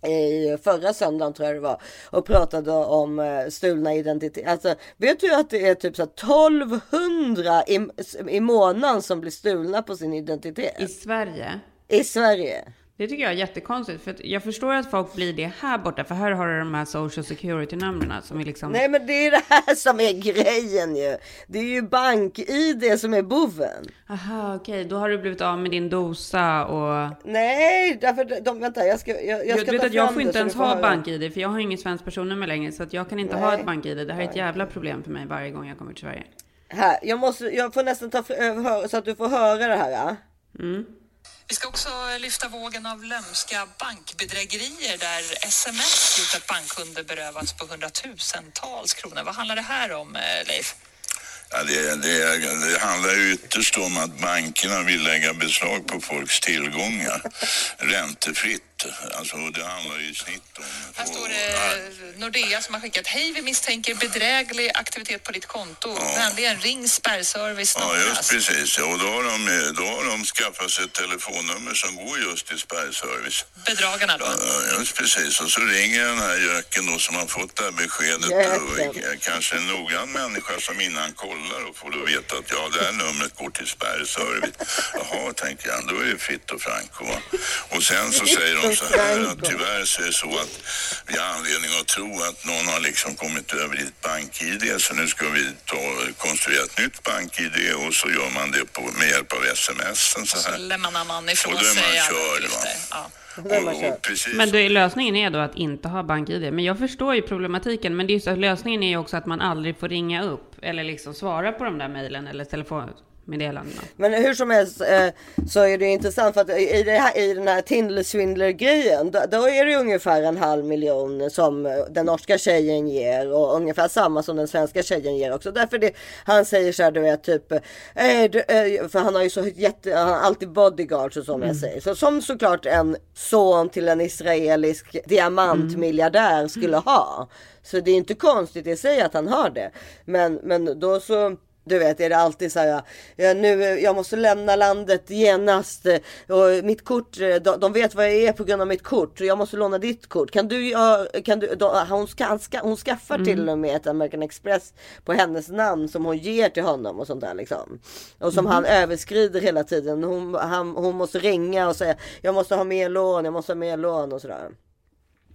i förra söndagen tror jag det var och pratade om eh, stulna identiteter. Alltså, vet du att det är typ så här 1200 i, i månaden som blir stulna på sin identitet? I Sverige? I Sverige. Det tycker jag är jättekonstigt. För jag förstår att folk blir det här borta. För här har du de här social security-numren som är liksom... Nej men det är det här som är grejen ju. Det är ju bank-id som är boven. Aha, okej. Då har du blivit av med din dosa och... Nej, därför de, vänta jag ska, jag, jag ska du vet att jag får inte ens ha bank-id. För jag har inget svenskt personnummer längre. Så att jag kan inte ha Nej. ett bank-id. Det här är ett jävla problem för mig varje gång jag kommer till Sverige. Här, jag, måste, jag får nästan ta fr- ö- hör- så att du får höra det här. Ja? Vi ska också lyfta vågen av lömska bankbedrägerier där sms gjort att bankkunder berövats på hundratusentals kronor. Vad handlar det här om, eh, Leif? Ja, det, det, det handlar ju ytterst om att bankerna vill lägga beslag på folks tillgångar räntefritt. Alltså, det handlar ju i snitt om... Här står det Nordea som har skickat Hej, vi misstänker bedräglig aktivitet på ditt konto. Vänligen ring spärrservice Ja, just precis. Ja, och då har, de, då har de skaffat sig ett telefonnummer som går just till spärrservice. Bedragarna då? Ja, just precis. Och så ringer den här göken då som har fått det här beskedet. Och kanske en noggrann människa som innan kollar och får då veta att ja, det här numret går till spärrservice. Jaha, tänker jag, då är det fritt och franco. Och sen så säger de så här att tyvärr så är det så att vi har anledning att tro att någon har liksom kommit över ditt bank-id så nu ska vi ta, konstruera ett nytt bank-id och så gör man det på, med hjälp av smsen så Så här. lämnar man ifrån Och då är man sig körd. Ja. Och, och precis. Men då är lösningen är då att inte ha bank-id. Men jag förstår ju problematiken. Men det är så lösningen är ju också att man aldrig får ringa upp eller liksom svara på de där mejlen eller telefonmeddelandena. Men hur som helst eh, så är det intressant för att i, det här, i den här Tinder grejen då, då är det ungefär en halv miljon som eh, den norska tjejen ger och ungefär samma som den svenska tjejen ger också. Därför det, han säger så här du vet typ, eh, eh, för han har ju så jätte, han har alltid bodyguards och som jag säger. Så som såklart en son till en israelisk diamantmiljardär skulle ha. Så det är inte konstigt i sig att han har det. Men, men då så du vet, är det alltid så här, ja, nu, jag måste lämna landet genast och mitt kort, eh, de, de vet vad jag är på grund av mitt kort. Jag måste låna ditt kort. Kan du, kan du, de, hon, ska, hon skaffar Mm. till och med ett American Express på hennes namn som hon ger till honom och sånt där liksom. Och som Mhm. han överskrider hela tiden. Hon, han, hon måste ringa och säga, jag måste ha mer lån, jag måste ha mer lån och sådär.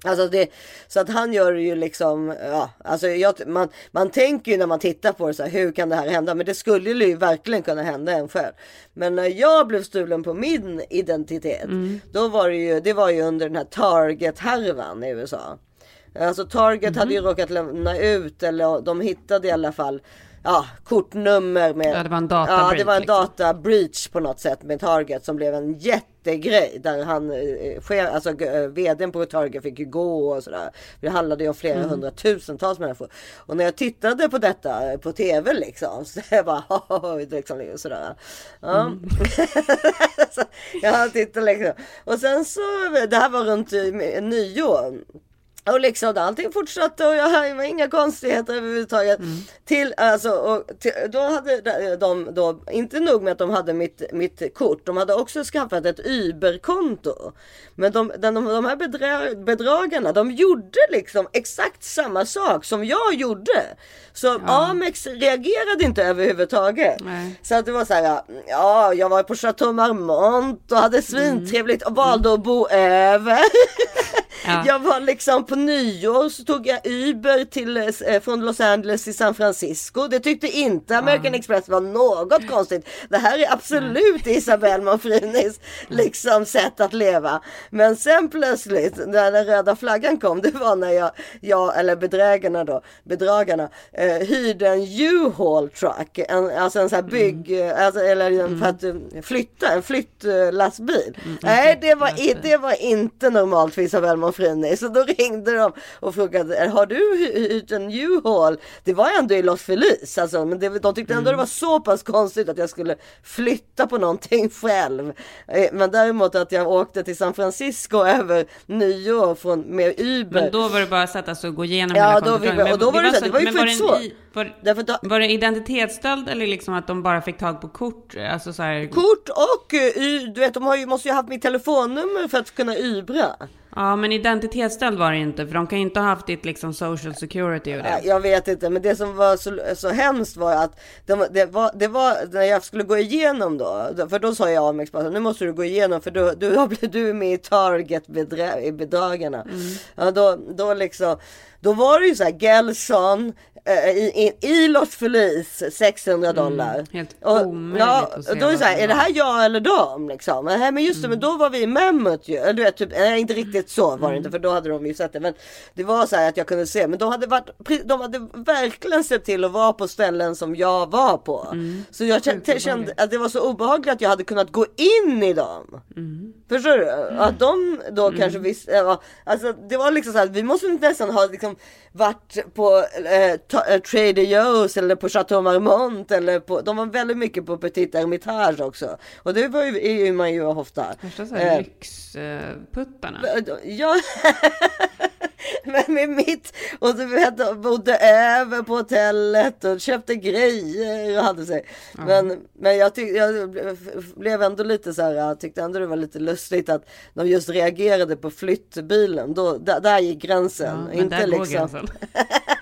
Alltså det, så att han gör det ju liksom, ja, alltså jag, man, man tänker ju när man tittar på det så här, hur kan det här hända? Men det skulle ju verkligen kunna hända en själv. Men när jag blev stulen på min identitet, då var det ju, det var ju under den här Target-härvan i USA. Alltså Target hade ju råkat lämna ut, eller de hittade i alla fall Ja, kortnummer med... Ja, det var en data Ja, det var en liksom. data breach på något sätt med Target som blev en jättegrej. Där han, eh, chef, alltså eh, vdn på Target fick ju gå och sådär. Det handlade ju om flera Mm. hundratusentals människor. Och när jag tittade på detta på tv liksom. Så jag bara, "Oj", liksom sådär. Ja. Mm. så jag tittade liksom. Och sen så, det här var runt eh, nyår. Och liksom allting fortsatte och jag det var inga konstigheter överhuvudtaget. Till, alltså, och till, då hade de, då, inte nog med att de hade mitt, mitt kort, de hade också skaffat ett Uber-konto. Men de, de, de här bedra, bedragarna, de gjorde liksom exakt samma sak som jag gjorde. Så Amex reagerade inte överhuvudtaget. Nej. Så att det var så här, ja, jag var på Chateau Marmont och hade svintrevligt och valde att bo över. Ja. Jag var liksom på nyår så tog jag Uber till, eh, från Los Angeles till San Francisco. Det tyckte inte American Express var något konstigt. Det här är absolut Isabelle Monfrinis liksom sätt att leva. Men sen plötsligt när den röda flaggan kom, det var när jag, jag eller bedrägarna då, bedragarna, eh, hyrde en U-Haul truck. En, alltså en sån här bygg, eh, alltså, eller för att eh, flytta, en flyttlastbil. Nej, det var, det var inte normalt för Isabelle Monfrini. Så då ringde de och frågade, har du hy- hyrt en U-Haul? Det var ändå i Los Feliz, alltså, men det, de tyckte ändå det var så pass konstigt att jag skulle flytta på någonting själv. Eh, Men däremot att jag åkte till San Francisco över nyår från, med Uber. Men då var det bara att sätta sig och gå igenom Ja, hela då vi- och då var det så- det var ju men det så. en Var, Därför då- var det identitetsstöld eller liksom att de bara fick tag på kort? Alltså så här, Kort och eh, du vet de har ju, måste ju ha haft mitt telefonnummer för att kunna ybra. Ja, men identitetsstöld var det inte, för de kan ju inte ha haft ditt liksom social security och det. Ja, Jag vet inte, men det som var så, så hemskt var att de, det, var, det var när jag skulle gå igenom då, för då sa jag Amex bara, nu måste du gå igenom för du, du, har blivit- du med i Target bedra, i bedragarna. Ja, då, då liksom, då var det ju så här Gelson eh, i, i, i Los Feliz 600 dollar. helt och, omöjligt ja, att se då är det så här, är det här jag eller dem liksom? Nej men just det, men då var vi i Mammoth ju. Du vet, typ, nej, inte riktigt så var det inte för då hade de ju sett det. Men det var så här att jag kunde se. Men de hade, varit, de hade verkligen sett till att vara på ställen som jag var på. Så jag kände, kände att det var så obehagligt att jag hade kunnat gå in i dem. Förstår du? Att de då kanske visste. Alltså det var liksom så här, vi måste nästan ha liksom varit på eh, eh, Trader Joe's eller på Chateau Marmont eller på, de var väldigt mycket på Petit Hermitage också. Och det var ju, är ju man ju ofta. Värsta så här Eh, lyxputtarna. Ja, men med mitt och du vet, bodde över på hotellet och köpte grejer och hade sig. Men, men jag, tyck, jag blev ändå lite så här, jag tyckte ändå det var lite lustigt att de just reagerade på flyttbilen. Då, där, där gick gränsen. Ja, men där går gränsen.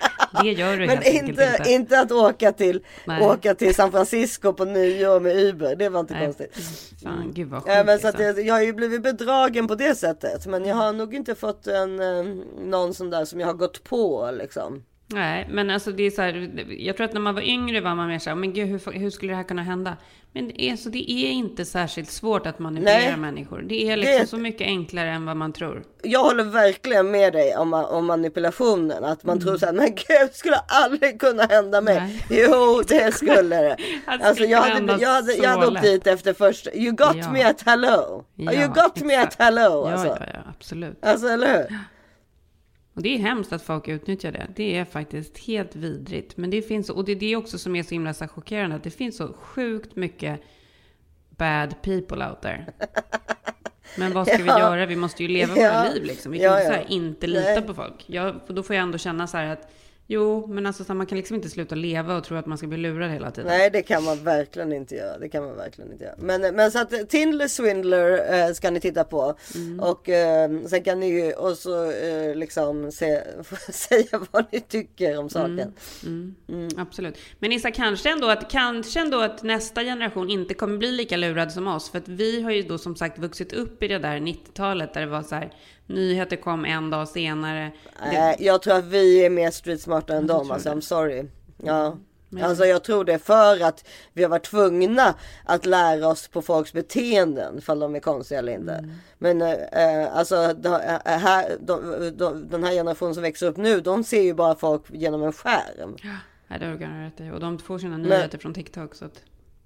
Det gör du Men inte, inte. inte att åka till, Nej. åka till San Francisco på nyår med Uber. Det var inte Nej, konstigt. Fan, gud vad Ja, men sjukt, så att alltså. jag, jag har ju blivit bedragen på det sättet. Men jag har nog inte fått en, eh, någon sån där som jag har gått på liksom. Nej, men alltså det är så här, jag tror att när man var yngre var man mer så här, men gud hur, hur skulle det här kunna hända? Men det är, så det är inte särskilt svårt att manipulera Nej. människor. Det är liksom Det- så mycket enklare än vad man tror. Jag håller verkligen med dig om, om manipulationen. Att man tror så här, men gud skulle aldrig kunna hända mig. Jo, det skulle det. Alltså skulle jag hade, jag hade, jag hade åkt dit efter första, you got Ja. me at hello. Ja, you got me at exakt. hello. Ja, Alltså. ja, ja, absolut. alltså eller hur? Och det är hemskt att folk utnyttjar det. Det är faktiskt helt vidrigt. Men det finns, och det är det också som är så himla så chockerande, att det finns så sjukt mycket bad people out there. Men vad ska vi Ja. göra? Vi måste ju leva Ja. våra liv liksom. Vi kan Ja, inte, ja. inte lita Nej. på folk. Jag, då får jag ändå känna så här att Jo, men alltså så man kan liksom inte sluta leva och tro att man ska bli lurad hela tiden. Nej det kan man verkligen inte göra. Det kan man verkligen inte göra. Men, men så att eh, Tindler Swindler eh, ska ni titta på. Mm. Och eh, sen kan ni ju också eh, liksom se, säga vad ni tycker om saken. Mm. Absolut. Men Issa, kanske ändå, att, kanske ändå att nästa generation inte kommer bli lika lurad som oss. För att vi har ju då som sagt vuxit upp i det där 90-talet där det var så här, Nyheter kom en dag senare. Det- Nej, jag tror att vi är mer street smarta än dem. Alltså, det? I'm sorry. Ja. Men- Alltså jag tror det för att vi har varit tvungna att lära oss på folks beteenden. Ifall de är konstiga eller inte. Mm. Men eh, alltså de, eh, här, de, de, den här generationen som växer upp nu. De ser ju bara folk genom en skärm. Ja, det har du rätt i. Och de får sina Men- nyheter från TikTok. Så att,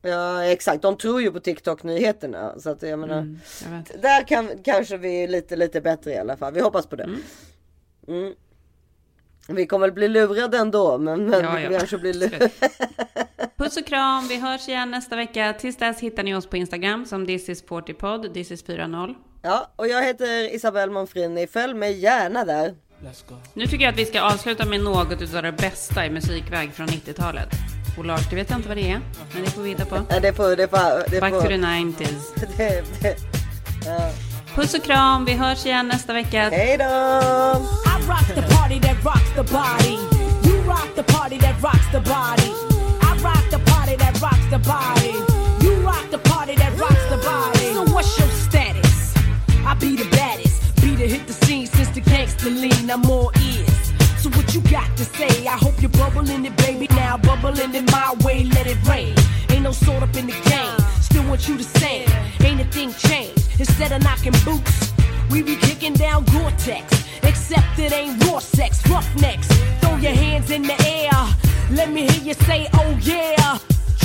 Ja exakt, de tror ju på TikTok nyheterna. Så att jag menar. Mm, jag. Där kan, kanske vi är lite, lite bättre i alla fall. Vi hoppas på det. Mm. Vi kommer väl bli lurade ändå. Men, men Ja, vi kanske blir lurade. Puss och kram, vi hörs igen nästa vecka. Tills dess hittar ni oss på Instagram som thisisportypod, thisis40. Ja, och jag heter Isabelle Monfrini. Följ mig gärna där. Nu tycker jag att vi ska avsluta med något utav det bästa i musikväg från 90-talet. Lars, det vet jag inte vad det är, men det får vi hitta på. Det får, det får, det Back får. to the 90s. det, det. Ja. Puss och kram, vi hörs igen nästa vecka. Hej då! I rock the party that rocks the body. You rock the party that rocks the body. I rock the party that rocks the body. You rock the party that rocks the body. So what's your status? I be the baddest. Be the hit the scene since the gangster lean. I'm all ears. You got to say? I hope you're bubbling it, baby. Now bubbling it my way, let it rain. Ain't no sort up in the game. Still want you to sing. Ain't a thing changed. Instead of knocking boots, we be kicking down Gore-Tex. Except it ain't raw sex, roughnecks. Throw your hands in the air. Let me hear you say, oh yeah.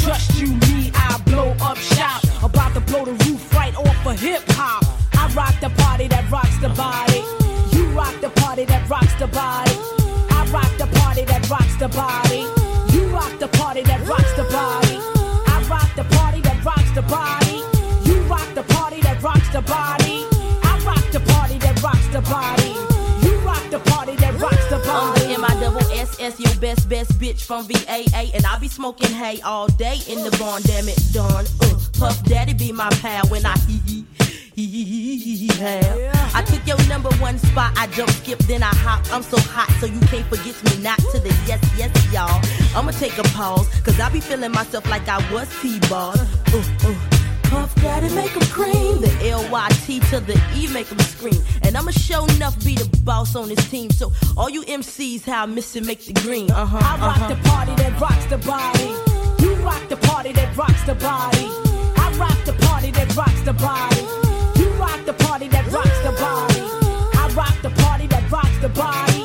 Trust you, me, I blow up shop. About to blow the roof right off of hip hop. I rock the party that rocks the body. You rock the party that rocks the body. The party that rocks the body. You rock the party that rocks the body. I rock the party that rocks the body. You rock the party that rocks the body. I rock the party that rocks the body. You rock the party that rocks the I'm body. the M I double S S, your best best bitch from VAA, and I be smoking hay all day in the barn. Damn it, Dawn. Uh, Puff Daddy be my pal when I hee hee. Have. I took your number one spot. I jump, skip, then I hop. I'm so hot, so you can't forget me. Not to the yes, yes, y'all. I'ma take a pause, cause I be feeling myself like I was T-ball. Uh, uh. Puff Daddy make 'em cream. The L-Y-T to the E make 'em scream. And I'ma show enough be the boss on this team. So all you MCs, how I miss it, make the green. Uh-huh, I rock uh-huh. the party that rocks the body. You rock the party that rocks the body. I rock the party that rocks the body. You rock the party that rocks the body. I rock the party that rocks the body.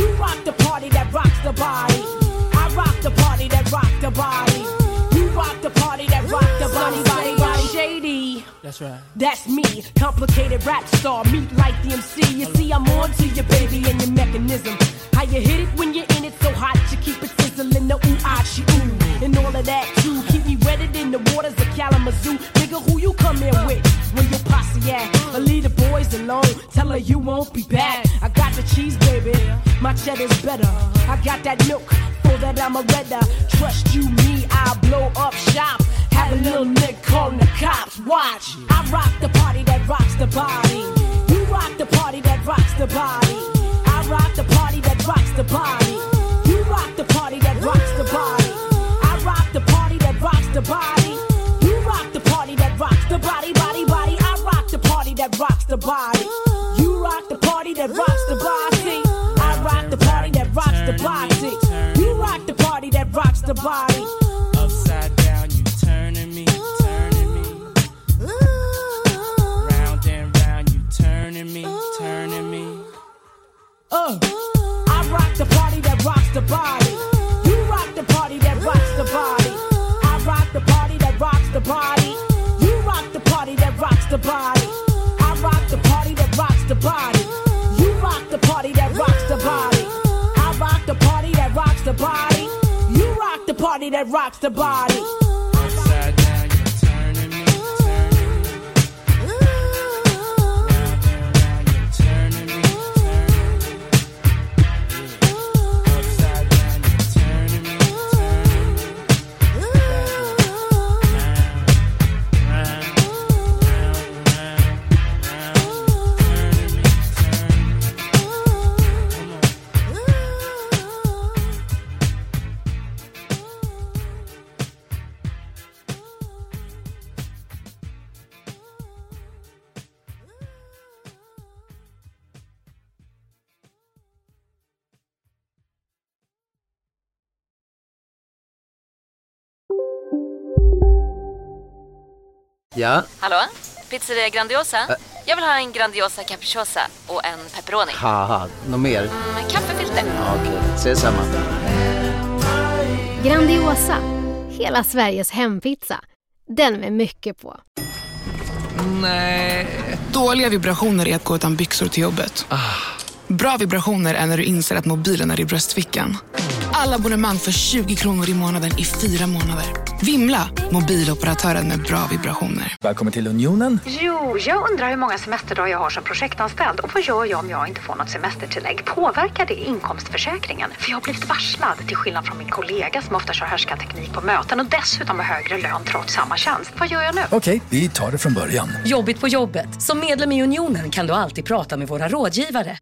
You rock the party that rocks the body. I rock the party that rocks the body. You rock the party that rocks the body. Body, body, shady. That's right. That's me, complicated rap star, meet like the MC. You see, I'm on to your baby and your mechanism. How you hit it when you're in it so hot, you keep it sizzling, the ooh, ah, she, ooh. And all of that too, keep me wetted in the waters of Kalamazoo. Nigga, who you come here with? Where your posse at? But leave the boys alone, tell her you won't be back. I got the cheese, baby, my cheddar's better. I got that milk, for that I'm a redder. Trust you, me, I'll blow up shop. Have a little nigga calling the cops. Watch, I rock the party that rocks the body. You rock the party that rocks the body. I rock the party that rocks the body. You rock the party that rocks the body. The party that rocks the body. You rock the party that rocks the body, body, body. I rock the party that rocks the body. You rock the party that rocks the body. I rock the party that rocks the body. You rock the party that rocks the body. Upside down, you turning me, turning me. Round and round, you turning me, turning me. Uh, I rock the party that rocks the body. The body. I rock the party that rocks the body. You rock the party that rocks the body. I rock the party that rocks the body. You rock the party that rocks the body. Ja, Hallå? Pizzeria Grandiosa? Jag vill ha en Grandiosa capriciosa och en pepperoni. haha, något mer? Med kaffefilter. Ja, Okej, ses samma. Grandiosa, hela Sveriges hempizza. Den med mycket på. Nej. Dåliga vibrationer är att gå utan byxor till jobbet. Bra vibrationer är när du inser att mobilen är i bröstfickan. Alla abonnemang för 20 kronor i månaden i fyra månader. Vimla! Mobiloperatören med bra vibrationer. Välkommen till Unionen. Jo, jag undrar hur många semesterdagar jag har som projektanställd och vad gör jag om jag inte får något semestertillägg? Påverkar det inkomstförsäkringen? För jag har blivit varslad, till skillnad från min kollega som ofta kör härskarteknik på möten och dessutom har högre lön trots samma tjänst. Vad gör jag nu? Okej, vi tar det från början. Jobbigt på jobbet. Som medlem i Unionen kan du alltid prata med våra rådgivare.